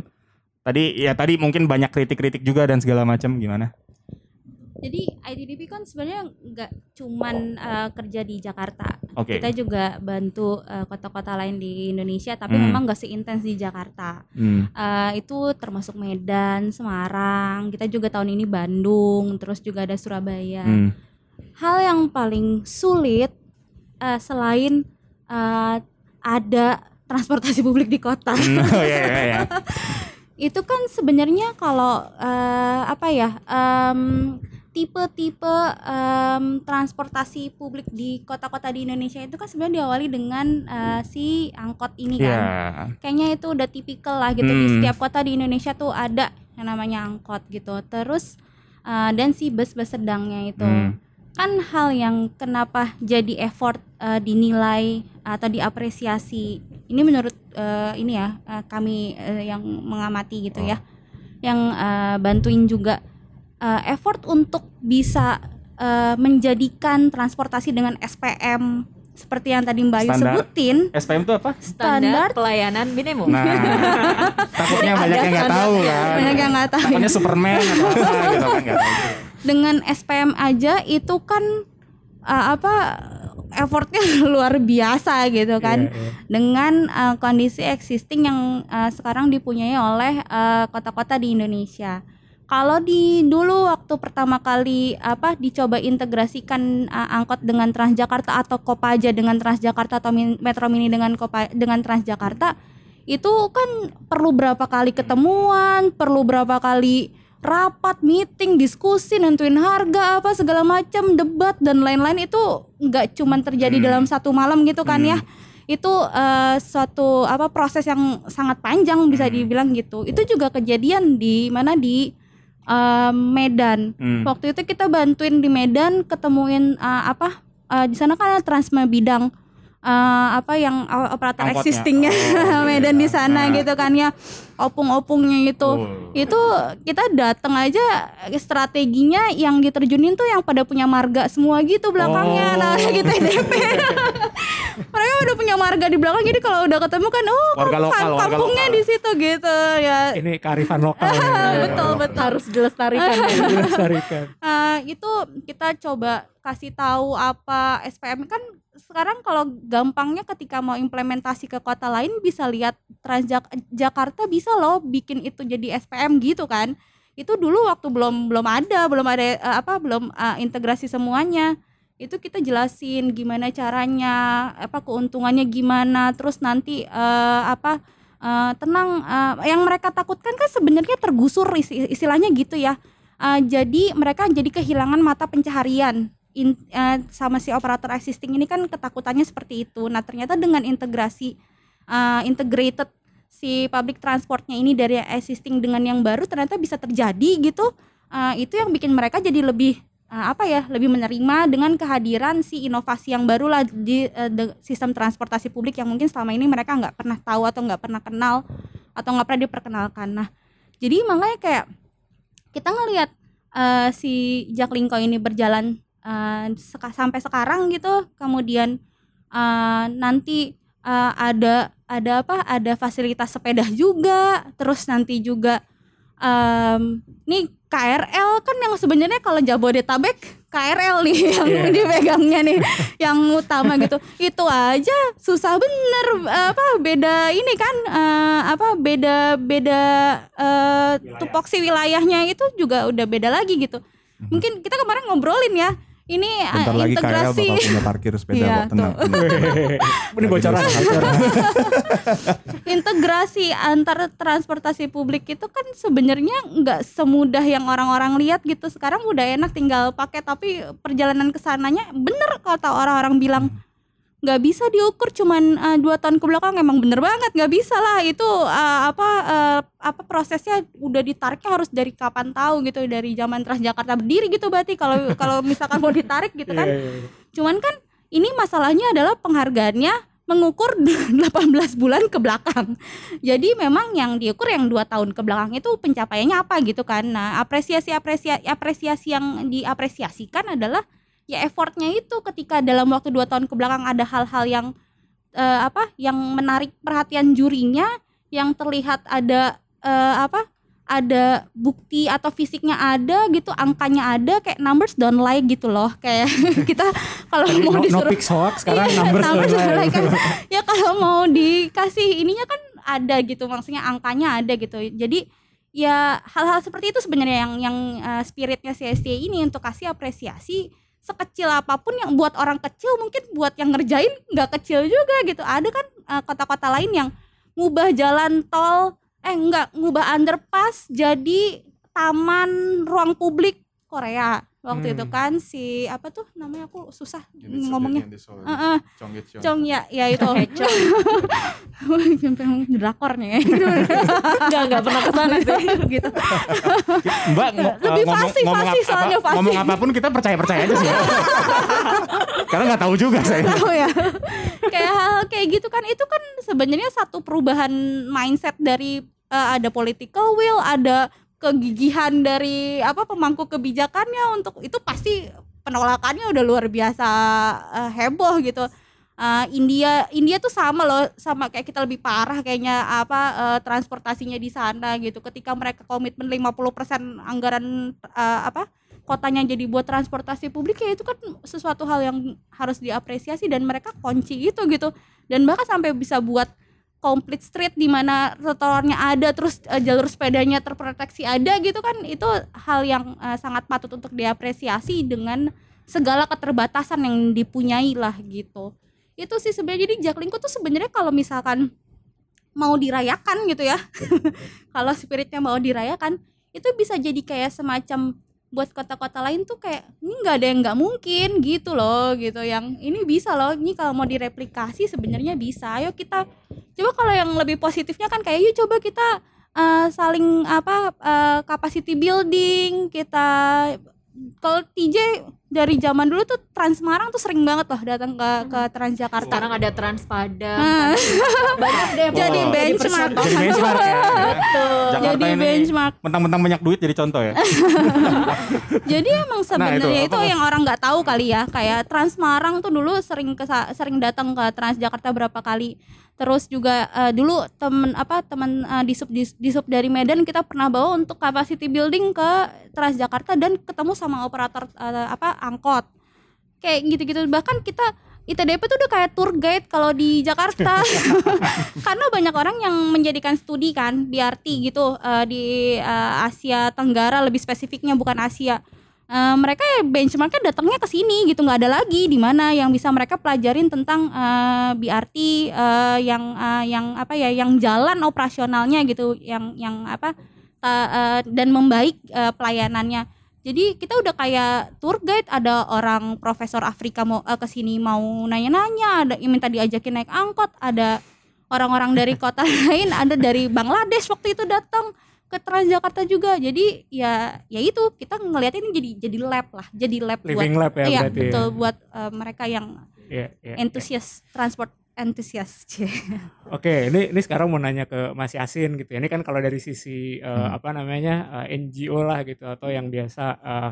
tadi ya tadi mungkin banyak kritik-kritik juga dan segala macam gimana? Jadi ITDP kan sebenarnya nggak cuman eh, kerja di Jakarta. Oke. Kita juga bantu eh, kota-kota lain di Indonesia, tapi Hmm. memang nggak seintens di Jakarta. Hmm. Eh, itu termasuk Medan, Semarang. Kita juga tahun ini Bandung, terus juga ada Surabaya. Hmm. Hal yang paling sulit eh, selain eh, ada transportasi publik di kota. Oh iya iya iya. <laughs> itu kan sebenarnya kalau eh, apa ya em, tipe-tipe em, transportasi publik di kota-kota di Indonesia itu kan sebenarnya diawali dengan eh, si angkot ini kan Iya. kayaknya itu udah tipikal lah gitu di Hmm. setiap kota di Indonesia tuh ada yang namanya angkot gitu terus eh, dan si bus-bus sedangnya itu Hmm. kan hal yang kenapa jadi effort eh, dinilai atau diapresiasi ini menurut eh, ini ya eh, kami eh, yang mengamati gitu ya yang eh, bantuin juga eh, effort untuk bisa eh, menjadikan transportasi dengan SPM seperti yang tadi Mbak Ayu Standar. sebutin SPM itu apa? Standar pelayanan minimum. Nah, <laughs> takutnya banyak yang nggak tahu kan. banyak yang nggak tahu Takutnya Superman atau apa gitu kan nggak tahu. dengan SPM aja itu kan eh, apa effortnya <laughs> luar biasa gitu kan Iya, iya. dengan uh, kondisi existing yang uh, sekarang dipunyai oleh uh, kota-kota di Indonesia. Kalau di dulu waktu pertama kali apa dicoba integrasikan uh, angkot dengan Transjakarta atau Kopaja dengan Transjakarta atau Min- Metro Mini dengan Kopa dengan Transjakarta itu kan perlu berapa kali ketemuan, perlu berapa kali rapat, meeting, diskusi, nentuin harga apa segala macam, debat dan lain-lain itu nggak cuman terjadi Hmm. dalam satu malam gitu kan ya itu eh, suatu apa proses yang sangat panjang bisa Hmm. dibilang gitu itu juga kejadian di mana di eh, Medan Hmm. waktu itu kita bantuin di Medan ketemuin eh, apa eh, di sana kan ada Transma Bidang eh, apa yang operator Angkotnya. existingnya Oh, <laughs> Medan di iya. sana Nah. gitu kan ya opung-opungnya itu Oh. itu kita datang aja strateginya yang diterjunin tuh yang pada punya marga semua gitu belakangnya Oh. nah kita DP <laughs> mereka udah punya marga di belakang jadi kalau udah ketemu kan oh Warga kamu lokal, warga kampungnya lokal. di situ gitu ya Ini kearifan lokal. nih. <laughs> betul betul harus dilestarikan ya. Dilestarikan. Eh, itu kita coba kasih tahu apa SPM kan sekarang kalau gampangnya ketika mau implementasi ke kota lain bisa lihat Transjak Jakarta bisa loh bikin itu jadi SPM gitu kan. Itu dulu waktu belum belum ada belum ada eh, apa belum eh, integrasi semuanya. Itu kita jelasin gimana caranya apa keuntungannya gimana terus nanti eh, apa eh, tenang eh, yang mereka takutkan kan sebenarnya tergusur istilahnya gitu ya. Uh, jadi mereka jadi kehilangan mata pencaharian In- uh, sama si operator existing ini kan ketakutannya seperti itu. Nah ternyata dengan integrasi uh, integrated si public transportnya ini dari existing dengan yang baru ternyata bisa terjadi gitu. Uh, itu yang bikin mereka jadi lebih uh, apa ya lebih menerima dengan kehadiran si inovasi yang baru lah di uh, sistem transportasi publik yang mungkin selama ini mereka nggak pernah tahu atau nggak pernah kenal atau nggak pernah diperkenalkan. Nah jadi makanya kayak kita ngelihat eh, si Jaklingko ini berjalan seka- sampai sekarang gitu. Kemudian eh, nanti eh, ada ada apa ada fasilitas sepeda juga. Terus nanti juga em, nih KRL kan yang sebenarnya kalau Jabodetabek KRL nih <laughs> yang Iya. dipegangnya nih yang utama gitu. Itu aja susah bener apa beda ini kan eh, apa beda beda eh, tupoksi wilayahnya itu juga udah beda lagi gitu. Mungkin kita kemarin ngobrolin ya ini eh, Bentar lagi KRL integrasi bakal punya parkir sepeda Iya, kok tenang. <laughs> Ini bocoran. <laughs> integrasi antar transportasi publik itu kan sebenarnya nggak semudah yang orang-orang lihat gitu. Sekarang udah enak tinggal pakai tapi perjalanan ke sananya bener kata orang-orang bilang nggak bisa diukur cuman eh, dua tahun ke belakang emang bener banget nggak bisa lah itu eh, apa eh, apa prosesnya udah ditariknya harus dari kapan tahu gitu dari zaman Transjakarta berdiri gitu berarti kalau <laughs> kalau misalkan mau ditarik gitu kan Iya, iya, iya. Cuman kan ini masalahnya adalah penghargaannya mengukur <laughs> 18 bulan ke belakang. Jadi memang yang diukur yang dua tahun ke belakang itu pencapaiannya apa gitu kan. Nah, apresiasi apresiasi apresiasi yang diapresiasikan adalah ya effortnya itu ketika dalam waktu dua tahun ke belakang ada hal-hal yang eh, apa yang menarik perhatian jurinya yang terlihat ada eh, apa ada bukti atau fisiknya ada gitu angkanya ada kayak numbers don't lie gitu loh kayak <laughs> kita kalau Tadi mau no, no disuruh pics hoax sekarang Iya, numbers numbers don't lie. lie kan. ya kalau mau dikasih ininya kan ada gitu maksudnya angkanya ada gitu jadi ya hal-hal seperti itu sebenarnya yang yang eh, spiritnya CSD ini untuk kasih apresiasi sekecil apa pun yang buat orang kecil mungkin buat yang ngerjain nggak kecil juga gitu. Ada kan eh, kota-kota lain yang ngubah jalan tol eh nggak ngubah underpass jadi taman ruang publik Korea waktu Hmm. itu kan si apa tuh namanya aku susah Yang di- ngomongnya yang di Solo. Heeh, Conggit, Conggit. Cong ya ya itu <laughs> Sampai drakornya <laughs> ya Enggak enggak pernah ke sana sih. <laughs> gitu Mbak Lebih eh, ngomong, fasih, ngomong, fasih apa- soalnya, fasih. ngomong apa pun kita percaya percaya aja sih. Karena nggak tahu juga saya. tahu ya kayak hal kayak gitu kan itu kan sebenarnya satu perubahan mindset dari eh, ada political will ada kegigihan dari apa pemangku kebijakannya untuk itu pasti penolakannya udah luar biasa eh, heboh gitu. Eh, India India tuh sama loh sama kayak kita lebih parah kayaknya apa eh, transportasinya di sana gitu. Ketika mereka komitmen 50% anggaran eh, apa kotanya jadi buat transportasi publik ya itu kan sesuatu hal yang harus diapresiasi dan mereka kunci itu gitu. Dan bahkan sampai bisa buat complete street di mana trotoarnya ada terus eh, jalur sepedanya terproteksi ada gitu kan itu hal yang eh, sangat patut untuk diapresiasi dengan segala keterbatasan yang dipunyai lah gitu. Itu sih sebenarnya jadi Jaklingko tuh sebenarnya kalau misalkan mau dirayakan gitu ya <laughs> kalau spiritnya mau dirayakan itu bisa jadi kayak semacam buat kota-kota lain tuh kayak ini nggak ada yang nggak mungkin gitu loh gitu. Yang ini bisa loh ini kalau mau direplikasi sebenarnya bisa. Ayo kita coba kalau yang lebih positifnya kan kayak yuk coba kita eh, saling apa eh, capacity building kita kalau TJ dari zaman dulu tuh Trans Semarang tuh sering banget loh datang ke ke Transjakarta. Sekarang ada Trans Padang. Nah. Banyak deh. <laughs> Jadi pokoknya benchmark. Jadi benchmark ya. Betul. Jakarta Jadi benchmark. mentang-mentang banyak duit jadi contoh ya. <laughs> Jadi emang sebenarnya itu itu, apa? yang orang nggak tahu kali ya. Kayak Trans Semarang tuh dulu sering ke sering datang ke Transjakarta berapa kali. Terus juga eh, dulu temen apa teman eh, di sub di, di sub dari Medan kita pernah bawa untuk capacity building ke Transjakarta dan ketemu sama operator eh, apa angkot. Kayak gitu-gitu. Bahkan kita ITDP tuh udah kayak tour guide kalau di Jakarta. <laughs> Karena banyak orang yang menjadikan studi kan BRT gitu eh, di eh, Asia Tenggara lebih spesifiknya bukan Asia Eh, mereka ya benchmarknya datangnya ke sini gitu nggak ada lagi di mana yang bisa mereka pelajarin tentang eh, BRT eh, yang eh, yang apa ya yang jalan operasionalnya gitu yang yang apa ta- eh, dan membaik eh, pelayanannya. Jadi kita udah kayak tour guide ada orang profesor Afrika mau eh, ke sini mau nanya-nanya ada yang minta diajakin naik angkot ada orang-orang dari kota <laughs> lain ada dari Bangladesh waktu itu datang ke Transjakarta juga jadi ya ya itu kita ngelihat ini jadi jadi lab lah jadi lab Living buat lab ya iya ya. betul buat eh, mereka yang iya, iya. entusias transport entusias <laughs> Cie. Oke, ini ini sekarang mau nanya ke Mas Yasin gitu ya. Ini kan kalau dari sisi eh, Hmm. apa namanya eh, NGO lah gitu atau yang biasa eh,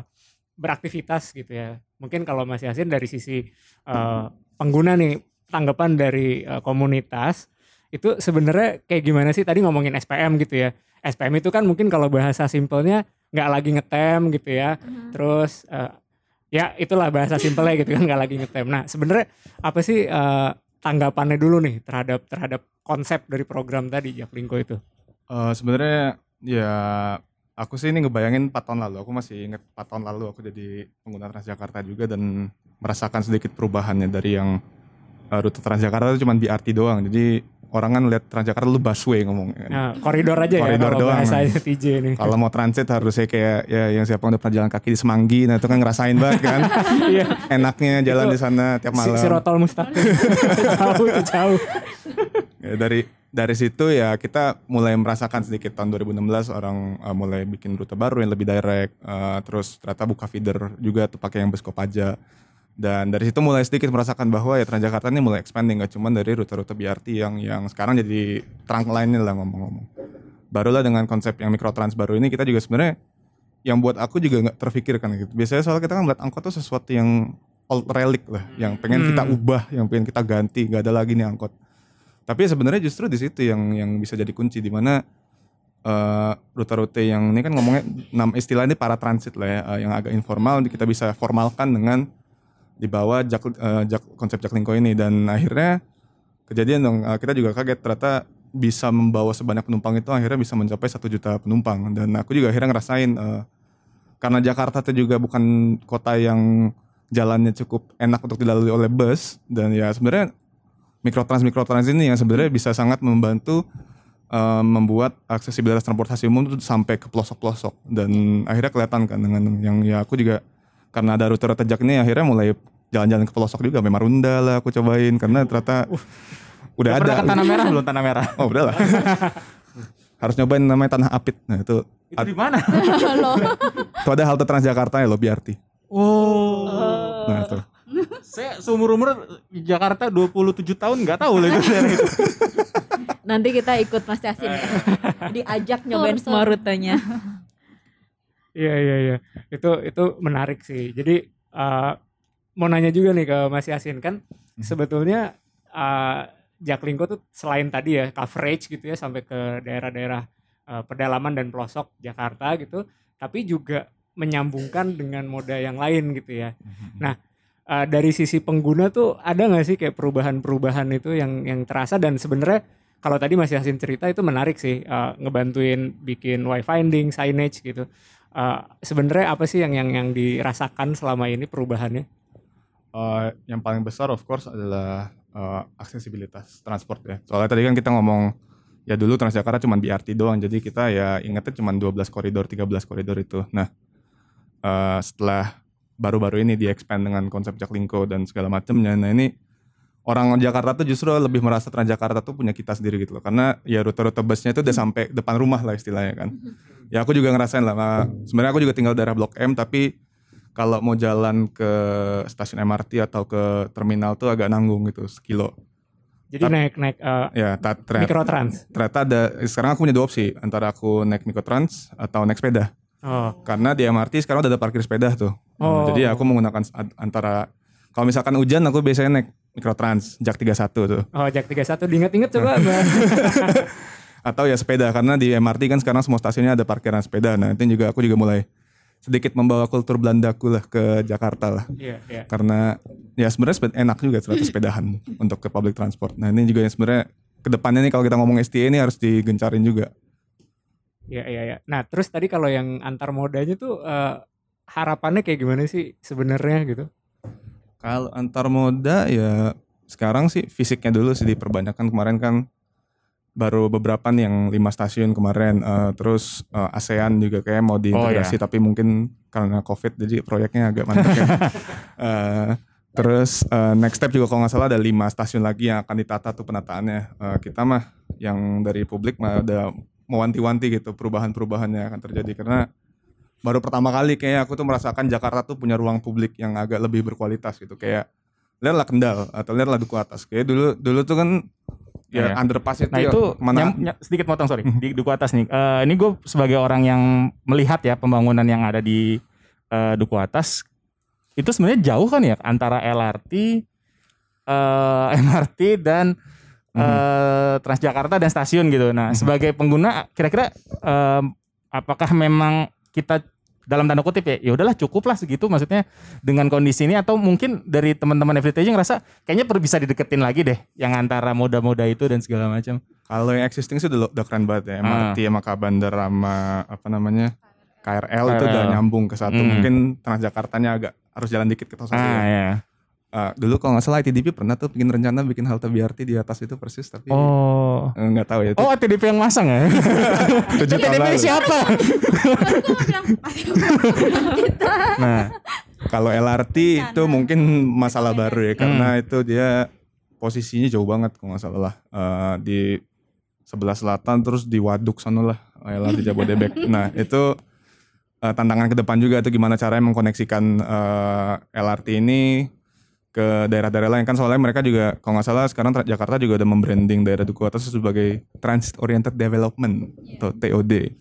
beraktivitas gitu ya. Mungkin kalau Mas Yasin dari sisi eh, pengguna nih tanggapan dari eh, komunitas itu sebenarnya kayak gimana sih tadi ngomongin SPM gitu ya. SPM itu kan mungkin kalau bahasa simpelnya nggak lagi ngetem gitu ya. Terus eh, ya itulah bahasa simpelnya gitu kan nggak lagi ngetem. Nah sebenarnya apa sih eh, tanggapannya dulu nih terhadap terhadap konsep dari program tadi Jaklingko itu? Eh, sebenarnya ya aku sih ini ngebayangin 4 tahun lalu. Aku masih inget 4 tahun lalu aku jadi pengguna Transjakarta juga dan merasakan sedikit perubahannya dari yang rute Transjakarta itu cuma BRT doang. Jadi orang kan lihat Transjakarta lu busway ngomongnya kan. Nah, koridor aja Koridor ya kalau doang. bahasanya TJ nih. Kalau mau transit harusnya kayak ya yang siapa yang udah pernah jalan kaki di Semanggi, nah itu kan ngerasain banget kan. <laughs> Iya. Enaknya jalan di sana tiap malam. si Rotol Mustaqim. <laughs> jauh itu jauh. Ya, dari dari situ ya kita mulai merasakan sedikit tahun 2016 orang uh, mulai bikin rute baru yang lebih direct uh, terus ternyata buka feeder juga tuh pakai yang bus Kopaja dan dari situ mulai sedikit merasakan bahwa ya Transjakarta ini mulai expanding gak cuma dari rute-rute BRT yang yang sekarang jadi trunk line lah ngomong-ngomong. Barulah dengan konsep yang mikrotrans baru ini kita juga sebenarnya yang buat aku juga nggak terfikirkan gitu. Biasanya soal kita kan melihat angkot tuh sesuatu yang old relic lah yang pengen kita Hmm. ubah yang pengen kita ganti gak ada lagi nih angkot. Tapi sebenarnya justru di situ yang yang bisa jadi kunci di mana eh, rute-rute yang ini kan ngomongnya nam istilah ini para transit lah ya eh, yang agak informal kita bisa formalkan dengan di bawah jak, eh, jak- konsep Jaklingko ini. Dan akhirnya kejadian dong eh, kita juga kaget. Ternyata bisa membawa sebanyak penumpang itu akhirnya bisa mencapai satu juta penumpang. Dan aku juga akhirnya ngerasain eh, karena Jakarta itu juga bukan kota yang jalannya cukup enak untuk dilalui oleh bus. Dan ya sebenarnya mikrotrans mikrotrans ini yang sebenarnya bisa sangat membantu eh, membuat aksesibilitas transportasi umum itu sampai ke pelosok-pelosok. Dan akhirnya kelihatan kan dengan yang ya aku juga karena ada rute-rute jak ini akhirnya mulai jalan-jalan ke pelosok juga memang Marunda lah aku cobain karena ternyata udah Udah ada pernah ke Tanah Merah belum Tanah Merah? oh udah lah <laughs> harus nyobain namanya Tanah Apit nah itu Itu di mana? <laughs> Loh. itu ada halte Transjakarta ya lo BRT Oh. nah itu Saya seumur umur di Jakarta 27 tahun nggak tahu lah itu daerah itu. Nanti kita ikut Mas Yasin ya. <laughs> Diajak nyobain semua rutenya. Iya iya iya. Itu itu menarik sih. Jadi eh, mau nanya juga nih ke Mas Yasin kan sebetulnya eh, Jaklingko tuh selain tadi ya coverage gitu ya sampai ke daerah-daerah eh, pedalaman dan pelosok Jakarta gitu, tapi juga menyambungkan dengan moda yang lain gitu ya. Nah eh, dari sisi pengguna tuh ada nggak sih kayak perubahan-perubahan itu yang yang terasa dan sebenarnya kalau tadi Mas Yasin cerita itu menarik sih eh, ngebantuin bikin wayfinding, signage gitu. Eh, sebenarnya apa sih yang yang yang dirasakan selama ini perubahannya? Eh, yang paling besar of course adalah eh, aksesibilitas transport ya. Soalnya tadi kan kita ngomong ya dulu Transjakarta cuma BRT doang, jadi kita ya ingetnya cuma 12 koridor, 13 koridor itu. Nah, eh, setelah baru-baru ini di expand dengan konsep Jaklingko dan segala macamnya, nah ini orang Jakarta tuh justru lebih merasa Transjakarta tuh punya kita sendiri gitu loh. Karena ya rute-rute busnya itu udah sampai depan rumah lah istilahnya kan. Ya aku juga ngerasain lah. nah, Sebenarnya aku juga tinggal daerah Blok M tapi kalau mau jalan ke stasiun MRT atau ke terminal tuh agak nanggung gitu sekilo. Jadi naik naik eh, Ya, ta- ternyata, mikrotrans. ternyata ada sekarang aku punya dua opsi antara aku naik mikrotrans atau naik sepeda. Oh. Karena di MRT sekarang udah ada parkir sepeda tuh. Oh. Jadi aku menggunakan antara kalau misalkan hujan aku biasanya naik mikrotrans Jak 31 tuh. Oh, Jak 31 diingat-ingat coba. <laughs> <laughs> Atau ya sepeda karena di MRT kan sekarang semua stasiunnya ada parkiran sepeda. Nah, itu juga aku juga mulai sedikit membawa kultur Belandaku lah ke Jakarta lah. Iya, iya. Karena ya sebenarnya enak juga ternyata sepedahan <laughs> untuk ke public transport. Nah, ini juga yang sebenarnya ke depannya nih kalau kita ngomong STA ini harus digencarin juga. Iya, iya, iya. Nah, terus tadi kalau yang antar modanya tuh eh, harapannya kayak gimana sih sebenarnya gitu? Kalau antar moda ya sekarang sih fisiknya dulu sih diperbanyakan kemarin kan baru beberapa nih yang lima stasiun kemarin Eh, terus eh, ASEAN juga kayak mau diintegrasi tapi mungkin karena covid jadi proyeknya agak mantap ya. <laughs> Eh, terus eh, next step juga kalau nggak salah ada lima stasiun lagi yang akan ditata tuh penataannya. Eh, kita mah yang dari publik mah udah mewanti-wanti gitu perubahan-perubahan yang akan terjadi karena baru pertama kali kayak aku tuh merasakan Jakarta tuh punya ruang publik yang agak lebih berkualitas gitu kayak lihatlah Kendal atau lihatlah Duku Atas kayak dulu dulu tuh kan ya Iya. underpass itu, Nah ya itu mana nyam- ny- sedikit potong sorry di Duku Atas nih. Eh, ini gue sebagai orang yang melihat ya pembangunan yang ada di eh, Duku Atas itu sebenarnya jauh kan ya antara LRT, eh, <laughs> MRT dan eh, Transjakarta dan stasiun gitu. Nah Mhm. sebagai pengguna kira-kira eh, apakah memang kita dalam tanda kutip ya ya udahlah cukup lah segitu maksudnya dengan kondisi ini atau mungkin dari teman-teman FDTJ ngerasa kayaknya perlu bisa dideketin lagi deh yang antara moda-moda itu dan segala macam. kalau yang existing sih udah, udah keren banget ya MRT sama Kabandar sama apa namanya KRL, itu udah KRL. nyambung ke satu Hmm. mungkin Transjakartanya agak harus jalan dikit ke satu Ah ya. Eh, dulu kalau nggak salah ITDP pernah tuh bikin rencana bikin halte BRT di atas itu persis tapi Oh. eh, nggak tahu ya itu Oh, TDP yang masang ya? <laughs> tujuh tahun TDP lalu. siapa? <laughs> Nah, kalau LRT itu mungkin masalah baru ya karena itu dia posisinya jauh banget kalau nggak salah lah Eh, di sebelah selatan terus di Waduk sana lah LRT Jabodebek. nah itu eh, tantangan ke depan juga tuh gimana caranya mengkoneksikan eh, LRT ini ke daerah-daerah lain kan soalnya mereka juga kalau nggak salah sekarang Jakarta juga udah membranding daerah Duku Atas sebagai Transit Oriented Development atau TOD.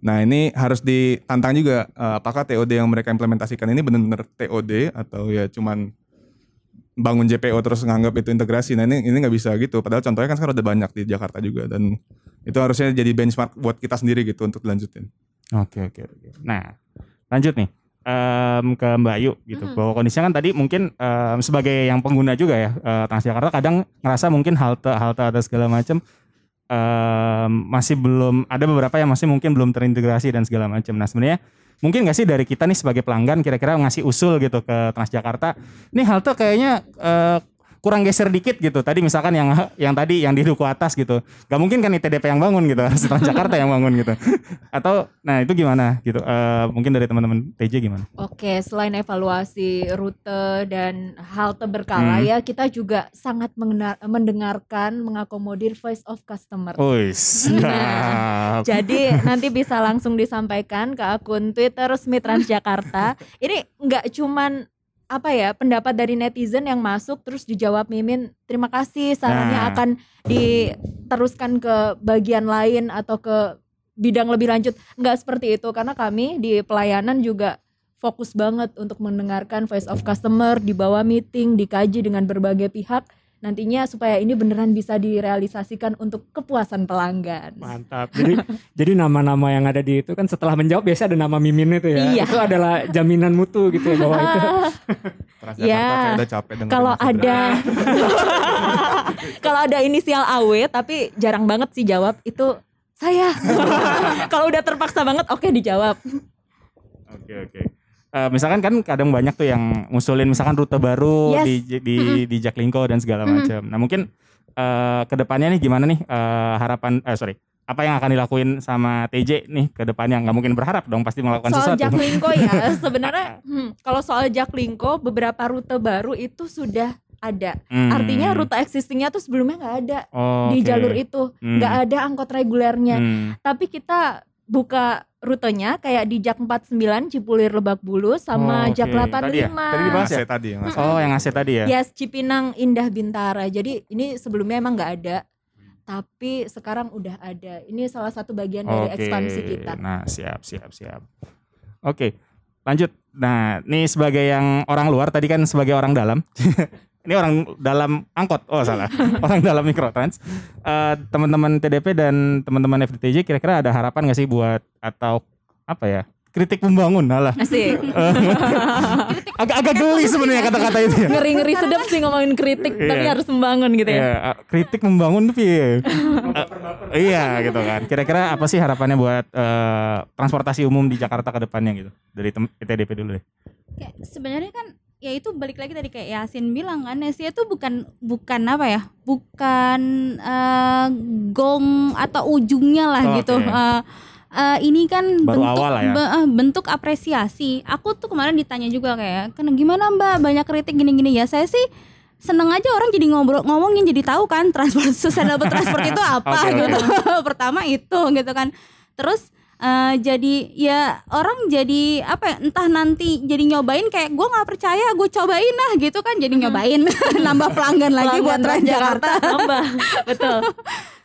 Nah ini harus ditantang juga eh, apakah TOD yang mereka implementasikan ini benar-benar TOD atau ya cuman bangun JPO terus nganggap itu integrasi. Nah ini ini nggak bisa gitu. Padahal contohnya kan sekarang udah banyak di Jakarta juga dan itu harusnya jadi benchmark buat kita sendiri gitu untuk dilanjutin. Oke, oke, oke. Nah, lanjut nih. Em, ke Mbak Ayu gitu. Mhm. Bahwa kondisinya kan tadi mungkin em, sebagai yang pengguna juga ya eh, Transjakarta kadang ngerasa mungkin halte halte atau segala macam em, masih belum ada beberapa yang masih mungkin belum terintegrasi dan segala macam. Nah, sebenarnya mungkin nggak sih dari kita nih sebagai pelanggan kira-kira ngasih usul gitu ke Transjakarta, nih halte kayaknya eh, kurang geser dikit gitu. Tadi misalkan yang yang tadi yang di duku atas gitu. Gak mungkin kan ITDP yang bangun gitu, <laughs> harus Transjakarta yang bangun gitu. <laughs> Atau nah itu gimana gitu. Eh, mungkin dari teman-teman TJ gimana? Oke, selain evaluasi rute dan halte berkala Hmm. ya, kita juga sangat mendengarkan, mengakomodir voice of customer. Uis. Nah, Jadi nanti bisa langsung disampaikan ke akun Twitter resmi Transjakarta. Ini nggak cuman apa ya pendapat dari netizen yang masuk terus dijawab Mimin terima kasih sarannya Nah. akan diteruskan ke bagian lain atau ke bidang lebih lanjut nggak seperti itu karena kami di pelayanan juga fokus banget untuk mendengarkan voice of customer di bawah meeting dikaji dengan berbagai pihak nantinya supaya ini beneran bisa direalisasikan untuk kepuasan pelanggan. Mantap. Jadi <laughs> jadi nama-nama yang ada di itu kan setelah menjawab biasa ada nama Mimin itu ya. Iya. Itu adalah jaminan mutu gitu ya bahwa itu Transjakarta Ya, kayak udah capek dengerin kalau ada <laughs> kalau ada inisial AW tapi jarang banget sih jawab itu saya <laughs> kalau udah terpaksa banget oke dijawab Oke oke. Eh, misalkan kan kadang banyak tuh yang ngusulin misalkan rute baru Yes. di di di Jaklingko dan segala macam. Nah mungkin eh ke depannya nih gimana nih eh, harapan eh sorry apa yang akan dilakuin sama TJ nih ke depannya nggak mungkin berharap dong pasti melakukan soal sesuatu. Jaklingko ya <laughs> sebenarnya <laughs> hmm, kalau soal Jaklingko beberapa rute baru itu sudah ada Hmm. artinya rute existingnya tuh sebelumnya nggak ada Oh, di oke. jalur itu Hmm. nggak ada angkot regulernya Hmm. tapi kita buka rutenya kayak di Jak 49 Cipulir Lebak Bulus sama Oh, Jak oke. 85. Tadi ya? Tadi dibahas ya? tadi yang AC. Oh, yang AC tadi ya. Yes, Cipinang Indah Bintara. Jadi ini sebelumnya emang nggak ada, tapi sekarang udah ada. Ini salah satu bagian dari Oke. ekspansi kita. Nah, siap, siap, siap. Oke, lanjut. Nah, ini sebagai yang orang luar tadi kan sebagai orang dalam. <laughs> ini orang dalam angkot. Oh, salah. <laughs> orang dalam mikrotrans. Eh, teman-teman TDP dan teman-teman FDTJ kira-kira ada harapan nggak sih buat atau apa ya? Kritik membangun, alah. Asik. <laughs> Agak-agak geli sebenarnya kata-kata itu ya. Ngeri-ngeri sedap sih ngomongin kritik, tapi Iya. harus membangun gitu ya. Iya, eh, kritik membangun tuh? Eh, iya gitu kan. Kira-kira apa sih harapannya buat eh, transportasi umum di Jakarta ke depannya gitu? Dari TDP dulu deh. kayak sebenarnya kan ya itu balik lagi tadi kayak Yasin bilang kan Asia itu bukan bukan apa ya bukan eh, gong atau ujungnya lah Oke. gitu Eh, eh, ini kan Baru bentuk awal ya. be- eh, bentuk apresiasi aku tuh kemarin ditanya juga kayak kan gimana mbak banyak kritik gini-gini ya saya sih seneng aja orang jadi ngobrol ngomongin jadi tahu kan transport <laughs> sustainable transport itu apa oke. gitu <laughs> pertama itu gitu kan terus eh, jadi ya orang jadi apa ya entah nanti jadi nyobain kayak gue nggak percaya gue cobain lah gitu kan jadi nyobain. <laughs> Nambah pelanggan lagi buat Pelanggan Transjakarta <laughs> nambah. Betul.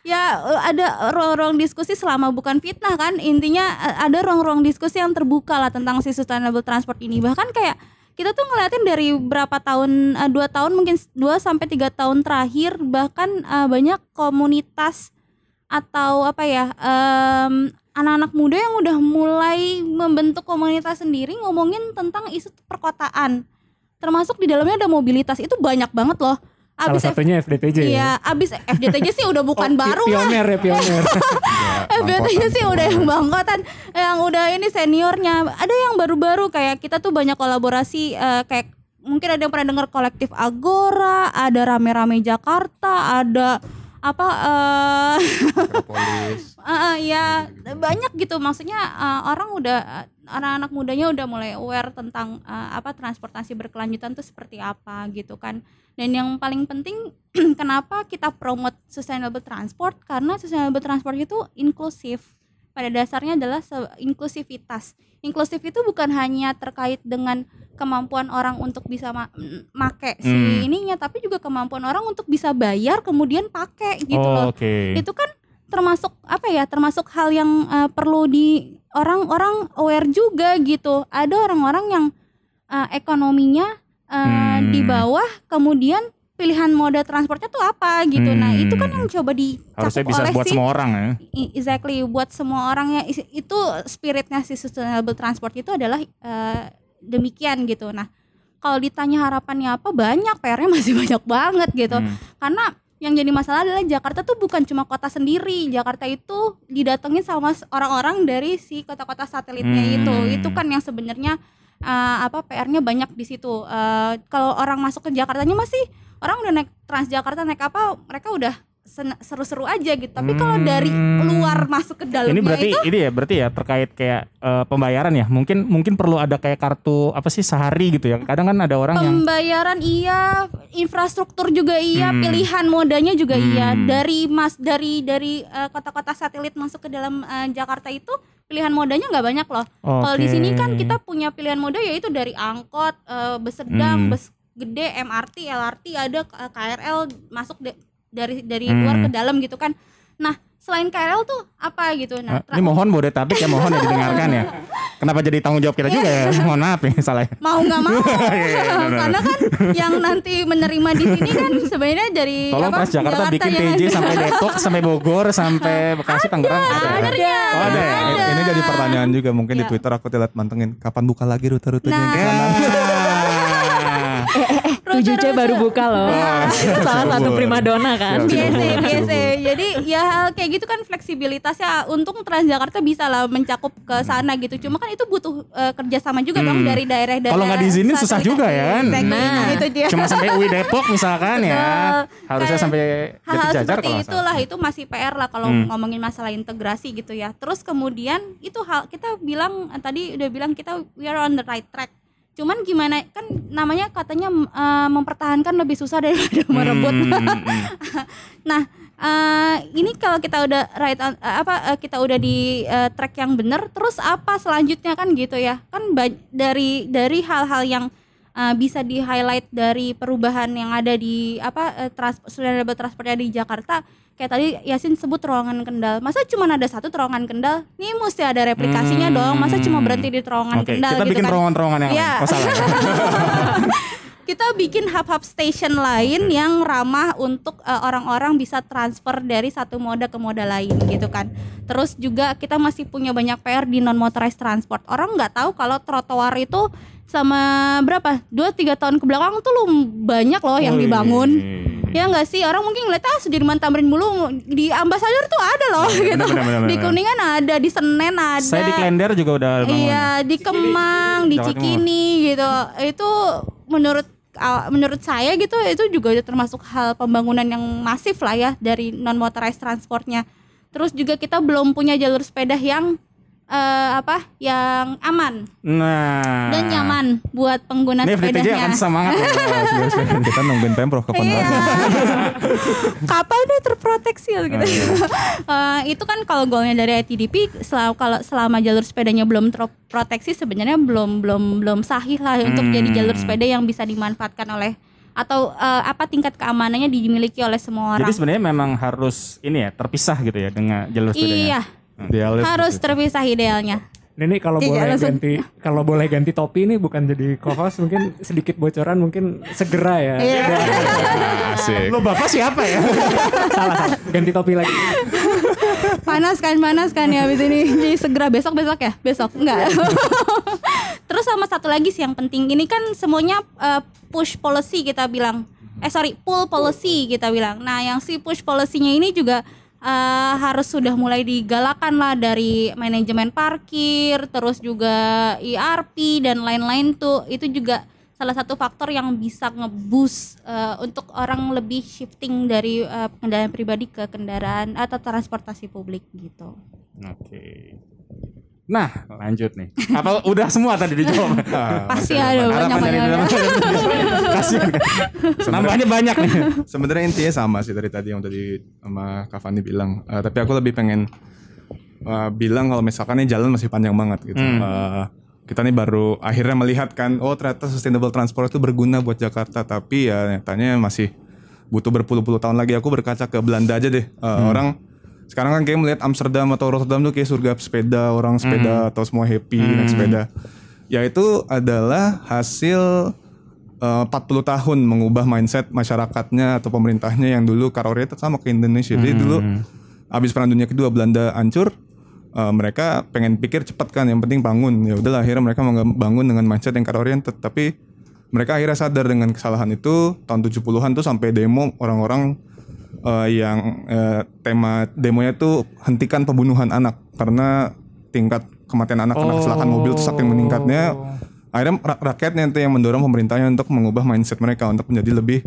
ya eh, ada ruang-ruang diskusi selama bukan fitnah kan. Intinya eh, ada ruang-ruang diskusi yang terbuka lah tentang si sustainable transport ini. Bahkan kayak kita tuh ngeliatin dari berapa tahun dua tahun mungkin dua sampai tiga tahun terakhir bahkan banyak komunitas atau apa ya anak-anak muda yang udah mulai membentuk komunitas sendiri ngomongin tentang isu perkotaan termasuk di dalamnya ada mobilitas itu banyak banget loh Salah abis F- satunya FDTJ Iya, abis FDTJ sih udah bukan Oh, baru lah. Pioner ya pioner. <laughs> FDTJ sih udah yang bangkotan, yang udah ini seniornya. Ada yang baru-baru kayak kita tuh banyak kolaborasi eh, kayak mungkin ada yang pernah dengar kolektif Agora, ada rame-rame Jakarta, ada apa. Eh, <laughs> eh, ya banyak gitu. Maksudnya eh, orang udah anak-anak mudanya udah mulai aware tentang eh, apa transportasi berkelanjutan tuh seperti apa gitu kan. Dan yang paling penting <clears throat> kenapa kita promote sustainable transport? Karena sustainable transport itu inklusif pada dasarnya adalah inklusivitas inklusif itu bukan hanya terkait dengan kemampuan orang untuk bisa ma- make si Hmm. ininya tapi juga kemampuan orang untuk bisa bayar kemudian pakai gitu loh Oh, Oke. itu kan termasuk apa ya termasuk hal yang eh, perlu di orang-orang aware juga gitu ada orang-orang yang eh, ekonominya eh, Hmm. di bawah kemudian pilihan moda transportnya tuh apa gitu. Nah itu kan yang coba dicakup Harusnya bisa oleh buat si semua orang ya. Exactly buat semua orang ya. Itu spiritnya si sustainable transport itu adalah eh, demikian gitu. Nah kalau ditanya harapannya apa banyak PR-nya <laughs> masih banyak banget gitu. Hmm. karena yang jadi masalah adalah Jakarta tuh bukan cuma kota sendiri. Jakarta itu didatengin sama orang-orang dari si kota-kota satelitnya Hmm. itu. Itu kan yang sebenarnya eh, apa PR-nya banyak di situ. Eh, kalau orang masuk ke Jakartanya masih orang udah naik Transjakarta naik apa mereka udah seru-seru aja gitu tapi kalau dari Hmm. luar masuk ke dalamnya Ini berarti itu ini ya berarti ya terkait kayak eh, pembayaran ya. Mungkin mungkin perlu ada kayak kartu apa sih sehari gitu ya. Kadang kan ada orang yang pembayaran iya infrastruktur juga iya Hmm. pilihan modanya juga iya Hmm. dari mas dari dari eh, kota-kota satelit masuk ke dalam eh, Jakarta itu pilihan modanya nggak banyak loh kalau di sini kan kita punya pilihan moda yaitu dari angkot eh, bus sedang Hmm. bus gede MRT LRT ada KRL masuk de- dari dari Hmm. luar ke dalam gitu kan nah selain KRL tuh apa gitu nah tra- ini mohon Bodetabek ya mohon ya didengarkan ya. Kenapa jadi tanggung jawab kita juga ya? Mohon maaf ya salah. ya. mau nggak mau <laughs> Iya, iya, karena kan yang nanti menerima di sini kan sebenarnya dari Tolong apa, Transjakarta bikin yang TJ ada. sampai Depok sampai Bogor sampai Bekasi Tangerang ada. ya? Ada. Oh ada ya. Ini, ini jadi pertanyaan juga mungkin di Iya. Twitter aku lihat mantengin kapan buka lagi rute-rutenya yang sana. Nah. 7C baru buka loh. Itu <laughs> salah satu Cibubur. primadona kan. Biasa biasa Cibubur. jadi ya hal kayak gitu kan fleksibilitasnya untung Transjakarta bisa lah mencakup ke sana gitu cuma kan itu butuh eh, kerjasama juga dong Hmm. dari daerah-daerah Kalau nggak diizinin susah juga ya kan? Nah. Nah, itu dia Cuma sampai UI Depok misalkan ya. Harusnya sampai hal-hal Jati Jajar seperti itulah itu masih PR lah kalau Hmm. ngomongin masalah integrasi gitu ya terus kemudian itu hal kita bilang eh, tadi udah bilang kita we are on the right track cuman gimana kan namanya katanya eh, mempertahankan lebih susah daripada merebut. Hmm, hmm, hmm. <laughs> Nah, eh, ini kalau kita udah right on- eh, apa eh, kita udah di eh, track yang benar terus apa selanjutnya? Kan gitu ya. Kan dari dari hal-hal yang eh, bisa di highlight dari perubahan yang ada di apa eh, trans sustainable transportnya di Jakarta kayak tadi Yasin sebut terowongan Kendal masa cuma ada satu terowongan Kendal nih mesti ada replikasinya Hmm. dong masa cuma berhenti di terowongan Oke, Kendal kita gitu bikin kan terowongan-terowongan yang Iya. lain. Oh, salah. <laughs> kita bikin hub-hub station lain yang ramah untuk eh, orang-orang bisa transfer dari satu moda ke moda lain gitu kan. Terus juga kita masih punya banyak PR di non motorized transport. Orang nggak tahu kalau trotoar itu sama berapa? 2 3 tahun ke belakang tuh lu banyak loh yang dibangun. Ya nggak sih orang mungkin ngeliat ah Sudirman Tamrin mulu di Ambasador tuh ada loh gitu. bener, bener, bener, di bener. Kuningan ada, di Senen ada. Saya di Klender juga udah bangun. Iya di Kemang, di. Cikini gitu. Itu menurut uh, menurut saya gitu itu juga termasuk hal pembangunan yang masif lah ya dari non motorized transportnya. Terus juga kita belum punya jalur sepeda yang eh, apa? Yang aman Nah. dan nyaman buat pengguna Ini sepedanya. akan semangat. sepeda. <laughs> Kita nungguin Pemprov kapan Iya. <laughs> Kapan dia terproteksi gitu. Oh, <laughs> iya. Eh, itu kan kalau goalnya dari ITDP selama kalau selama jalur sepedanya belum terproteksi sebenarnya belum belum belum sahih lah untuk Hmm. jadi jalur sepeda yang bisa dimanfaatkan oleh atau eh, apa tingkat keamanannya dimiliki oleh semua orang. Jadi sebenarnya memang harus ini ya terpisah gitu ya dengan jalur sepedanya. iya, Idealnya harus terpisah idealnya. Ini kalau Iya, boleh langsung. ganti kalau boleh ganti topi ini bukan jadi co-host mungkin sedikit bocoran mungkin segera ya. Iya. Asik. Lo bapak siapa ya? salah, salah. ganti topi lagi. panas kan panas kan ya habis ini jadi segera besok besok ya besok enggak terus sama satu lagi sih yang penting ini kan semuanya eh, push policy kita bilang eh sorry pull policy kita bilang nah yang si push policy-nya ini juga eh, harus sudah mulai digalakan lah dari manajemen parkir terus juga ERP dan lain-lain tuh itu juga salah satu faktor yang bisa ngeboost eh, untuk orang lebih shifting dari eh, kendaraan pribadi ke kendaraan atau transportasi publik gitu. Oke. Nah, lanjut nih. Apa udah semua tadi dijawab? <laughs> Ah, Pasti masih ada banyak banyak. Kasihan kan. Nambahnya banyak nih. Sebenarnya intinya sama sih dari tadi yang tadi sama Kak Fani bilang. Eh, tapi aku lebih pengen eh, bilang kalau misalkan ini jalan masih panjang banget gitu. Hmm. Eh, kita nih baru akhirnya melihat kan, oh ternyata sustainable transport itu berguna buat Jakarta. Tapi ya nyatanya masih butuh berpuluh-puluh tahun lagi. Aku berkaca ke Belanda aja deh. Eh, Orang sekarang kan kayak melihat Amsterdam atau Rotterdam tuh kayak surga sepeda, orang sepeda atau semua happy naik sepeda. Ya itu adalah hasil eh, 40 tahun mengubah mindset masyarakatnya atau pemerintahnya yang dulu oriented sama ke Indonesia. Jadi dulu habis perang dunia kedua Belanda hancur, eh, mereka pengen pikir cepat kan, yang penting bangun. Ya udahlah akhirnya mereka bangun dengan mindset yang car oriented. Tapi mereka akhirnya sadar dengan kesalahan itu tahun 70-an tuh sampai demo orang-orang eh, yang eh, tema demonya tuh hentikan pembunuhan anak. Karena tingkat kematian anak karena kecelakaan mobil tuh saking meningkatnya. Akhirnya ra- rakyatnya itu yang mendorong pemerintahnya untuk mengubah mindset mereka untuk menjadi lebih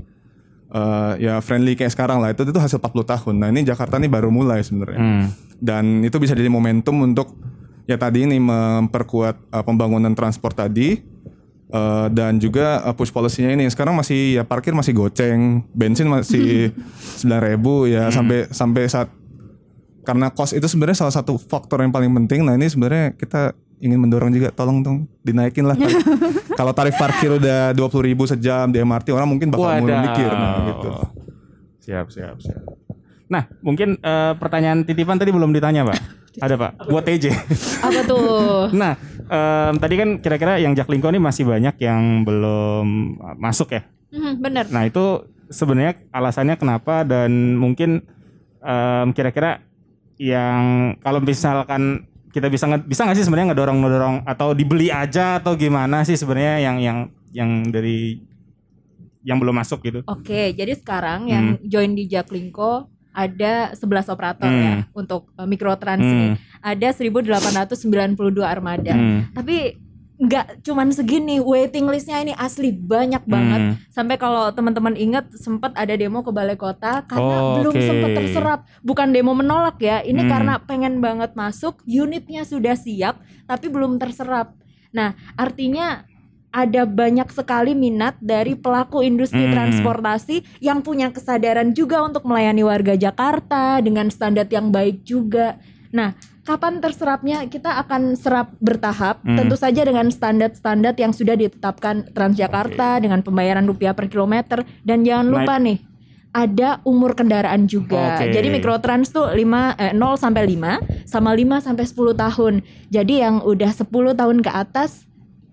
eh, ya friendly kayak sekarang lah. Itu itu hasil 40 tahun. Nah ini Jakarta nih baru mulai sebenarnya. Hmm. dan itu bisa jadi momentum untuk ya tadi ini memperkuat eh, pembangunan transport tadi eh, dan juga eh, push policy-nya ini. Sekarang masih ya parkir masih goceng. Bensin masih 9000 ya sampai sampai saat karena cost itu sebenarnya salah satu faktor yang paling penting. Nah ini sebenarnya kita ingin mendorong juga tolong dong dinaikin lah. <laughs> Kalau tarif parkir udah 20.000 ribu sejam di MRT orang mungkin bakal mulai mikir nah, gitu. Siap, siap, siap. Nah, mungkin eh, pertanyaan titipan tadi belum ditanya, Pak. Ada, Pak. Buat TJ. Apa tuh? <laughs> Nah, em, tadi kan kira-kira yang Jaklingko ini masih banyak yang belum eh, masuk ya. Hmm, bener. Nah, itu sebenarnya alasannya kenapa dan mungkin em, kira-kira yang kalau misalkan kita bisa nge- bisa nggak sih sebenarnya ngedorong ngedorong atau dibeli aja atau gimana sih sebenarnya yang yang yang dari yang belum masuk gitu. Oke, jadi sekarang yang join di Jaklingko ada 11 operator Hmm. ya untuk uh, mikrotrans ini. Hmm, Ada 1892 armada. hmm, Tapi nggak cuman segini, waiting listnya ini asli banyak banget. hmm. Sampai kalau teman-teman ingat sempat ada demo ke balai kota karena Oh, belum sempat terserap. Bukan demo menolak ya, ini Hmm. karena pengen banget masuk, unitnya sudah siap tapi belum terserap. Nah, artinya ada banyak sekali minat dari pelaku industri Hmm. transportasi yang punya kesadaran juga untuk melayani warga Jakarta dengan standar yang baik juga. Nah, kapan terserapnya kita akan serap bertahap, Hmm. tentu saja dengan standar-standar yang sudah ditetapkan Transjakarta dengan pembayaran rupiah per kilometer dan jangan Naik- lupa nih ada umur kendaraan juga. Oke. Jadi mikrotrans tuh 5 eh, 0 sampai 5 sama 5 sampai 10 tahun. Jadi yang udah 10 tahun ke atas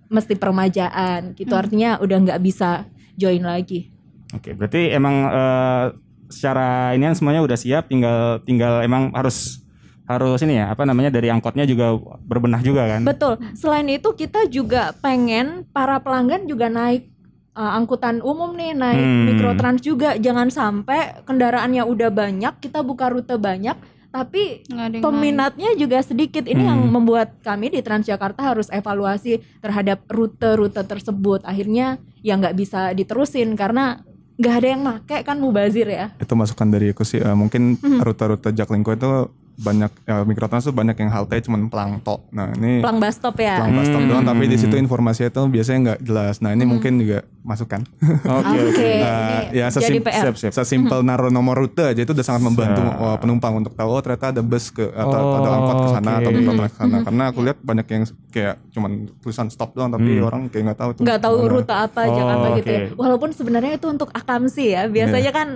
mesti permajaan gitu. Artinya udah nggak bisa join lagi. Oke, berarti emang eh, secara ini kan semuanya udah siap, tinggal tinggal emang harus harus ini ya apa namanya dari angkotnya juga berbenah juga kan? Betul. Selain itu kita juga pengen para pelanggan juga naik uh, angkutan umum nih, naik Hmm. mikrotrans juga. Jangan sampai kendaraannya udah banyak, kita buka rute banyak, tapi yang peminatnya juga sedikit. Ini yang Hmm. membuat kami di Transjakarta harus evaluasi terhadap rute-rute tersebut. Akhirnya ya nggak bisa diterusin karena nggak ada yang make kan mubazir ya. itu masukan dari aku sih eh, mungkin Mhm. rute-rute Jaklingko itu banyak eh, mikrotrans tuh banyak yang halte cuman pelang tok. Nah, ini Pelang bus stop ya. pelang bus stop Hmm. doang tapi di situ informasinya tuh biasanya nggak jelas. Nah, ini Hmm. mungkin juga masukan. <laughs> Oke oke. Oke. Nah, ya sesim- PR. Siap siap. Sesimpel <laughs> naruh nomor rute aja itu udah sangat membantu Siap. uh, penumpang untuk tahu oh ternyata ada bus ke atau Oh, ada angkot ke sana atau oke. mikrotrans ke sana. Karena aku lihat banyak yang kayak cuman tulisan stop doang tapi Hmm. orang kayak nggak tahu tuh. nggak tahu mana. rute apa Oh, Jakarta gitu ya. oke. Walaupun sebenarnya itu untuk akamsi ya. Biasanya kan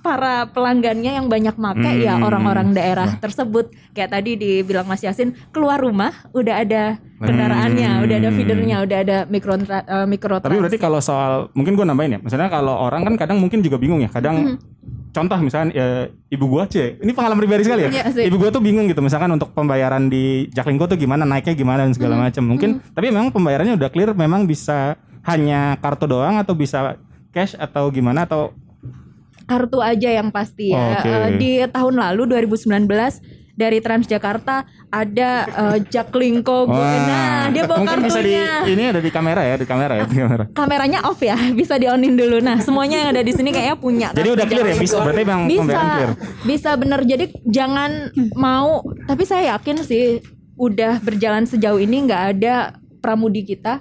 para pelanggannya yang banyak make ya Hmm. orang-orang daerah tersebut. Kayak tadi dibilang Mas Yasin, keluar rumah udah ada kendaraannya, Hmm. udah ada feedernya, udah ada mikro uh, mikrotrans. Tapi berarti kalau soal mungkin gue nambahin ya, misalnya kalau orang kan kadang mungkin juga bingung ya, kadang contoh misalnya ya, ibu gua C, ini pengalaman pribadi sekali ya. Sih. ibu gua tuh bingung gitu, misalkan untuk pembayaran di Jaklingko tuh gimana, naiknya gimana dan segala macam. Mungkin tapi memang pembayarannya udah clear, memang bisa hanya kartu doang atau bisa cash atau gimana atau kartu aja yang pasti ya. Oke. Eh, di tahun lalu 2019 dari Transjakarta ada eh, Jaklingko. Nah, dia bawa mungkin bisa di kartunya. ini ada di kamera ya, di kamera ya, di kamera. Kameranya off ya, bisa di onin dulu. Nah, semuanya yang ada di sini kayaknya punya. Jadi udah clear ya, bisa berarti memang bisa clear. bisa bener jadi jangan mau tapi saya yakin sih udah berjalan sejauh ini nggak ada pramudi kita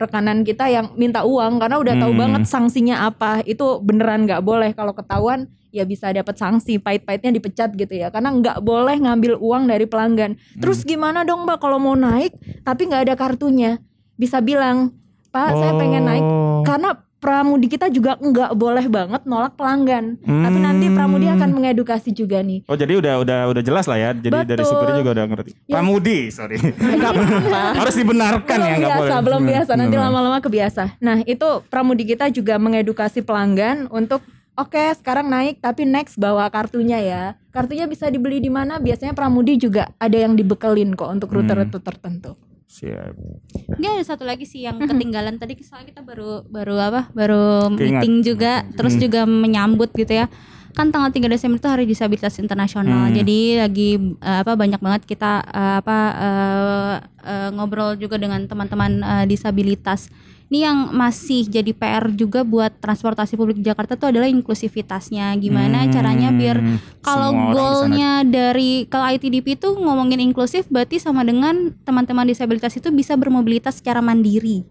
rekanan kita yang minta uang karena udah tahu Hmm. banget sanksinya apa. Itu beneran nggak boleh. Kalau ketahuan ya bisa dapat sanksi. Pahit-pahitnya dipecat gitu ya. Karena nggak boleh ngambil uang dari pelanggan. Terus gimana dong mbak? Kalau mau naik tapi nggak ada kartunya. Bisa bilang pak saya pengen naik. Oh. karena pramudi kita juga nggak boleh banget nolak pelanggan. Tapi nanti pramudi Hmm. akan mengedukasi juga nih. Oh jadi udah udah udah jelas lah ya. Jadi dari Betul. supirnya juga udah ngerti. Ya. Pramudi, sorry. <laughs> Nggak apa-apa. Harus dibenarkan belum ya nggak biasa, boleh. belum biasa. Nanti lama-lama kebiasa. Nah itu pramudi kita juga mengedukasi pelanggan untuk Oke, sekarang naik tapi next bawa kartunya ya. Kartunya bisa dibeli di mana? Biasanya pramudi juga ada yang dibekelin kok untuk rute-rute tertentu. Siap. Ini ada satu lagi sih yang ketinggalan tadi soalnya kita baru baru apa? Baru Keingat. meeting juga terus Hmm. juga menyambut gitu ya. Kan tanggal 3 Desember itu Hari Disabilitas Internasional. Hmm. Jadi lagi eh, apa banyak banget kita eh, apa eh, eh, ngobrol juga dengan teman-teman eh, disabilitas. Ini yang masih jadi PR juga buat transportasi publik Jakarta itu adalah inklusivitasnya. Gimana Hmm, caranya biar kalau goalnya dari kalau ITDP itu ngomongin inklusif berarti sama dengan teman-teman disabilitas itu bisa bermobilitas secara mandiri.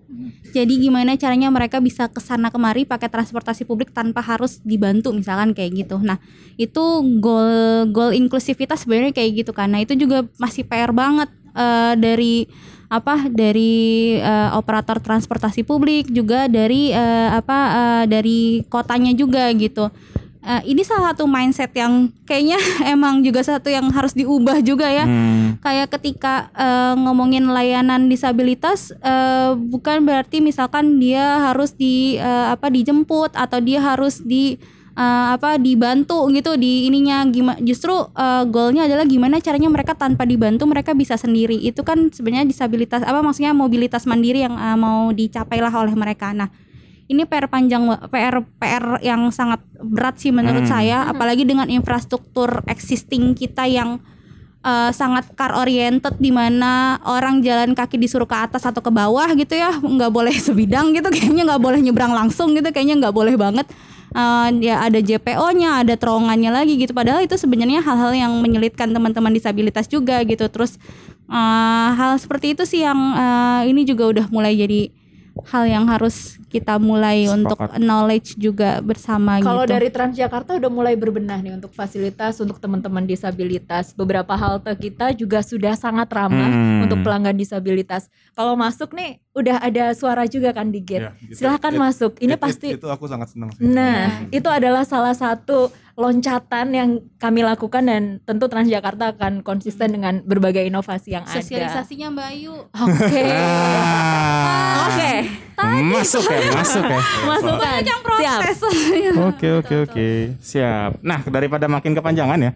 Jadi gimana caranya mereka bisa ke sana kemari pakai transportasi publik tanpa harus dibantu misalkan kayak gitu. Nah, itu goal goal inklusivitas sebenarnya kayak gitu karena itu juga masih PR banget eh, dari apa dari eh, operator transportasi publik juga dari eh, apa eh, dari kotanya juga gitu. Eh, ini salah satu mindset yang kayaknya <laughs> emang juga satu yang harus diubah juga ya. Hmm. Kayak ketika eh, ngomongin layanan disabilitas eh, bukan berarti misalkan dia harus di eh, apa dijemput atau dia harus di eh, apa dibantu gitu di ininya. Gimana justru eh, goalnya adalah gimana caranya mereka tanpa dibantu mereka bisa sendiri. Itu kan sebenarnya disabilitas apa maksudnya mobilitas mandiri yang eh, mau dicapailah oleh mereka. Nah ini PR panjang PR PR yang sangat berat sih menurut Hmm. saya. Apalagi dengan infrastruktur existing kita yang eh, sangat car oriented di mana orang jalan kaki disuruh ke atas atau ke bawah gitu ya. Nggak boleh sebidang gitu kayaknya nggak boleh nyebrang langsung gitu kayaknya nggak boleh banget Eh, ya ada JPO-nya ada terowongannya lagi gitu. Padahal itu sebenarnya hal-hal yang menyulitkan teman-teman disabilitas juga gitu. Terus eh, hal seperti itu sih yang eh, ini juga udah mulai jadi hal yang harus kita mulai untuk Sepakat. knowledge juga bersama Kalau gitu. dari Transjakarta udah mulai berbenah nih untuk fasilitas untuk teman-teman disabilitas. Beberapa halte kita juga sudah sangat ramah Hmm. untuk pelanggan disabilitas. Kalau masuk nih udah ada suara juga kan di gate. Ya, gitu. Silahkan It- masuk. Ini it- pasti it- itu aku sangat senang sih. Nah, itu adalah salah satu loncatan yang kami lakukan dan tentu Transjakarta akan konsisten dengan berbagai inovasi yang ada. Sosialisasinya Mbak Ayu. <laughs> Oke. Ah. Oke. Masuk ya, masuk ya. Masukkan. Siap. Proses. Oke oke oke, siap. Nah daripada makin kepanjangan ya,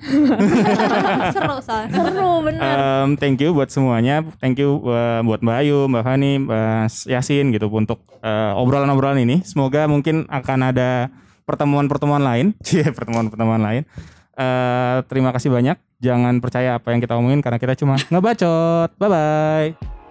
<laughs> Seru soalnya. Seru bener. em, thank you buat semuanya, thank you uh, buat Mbak Ayu, Mbak Fani, Mbak Yasin gitu untuk uh, obrolan-obrolan ini. Semoga mungkin akan ada pertemuan-pertemuan lain, Cie, <laughs> pertemuan-pertemuan lain. Eh, terima kasih banyak. Jangan percaya apa yang kita omongin karena kita cuma ngebacot. Bye bye.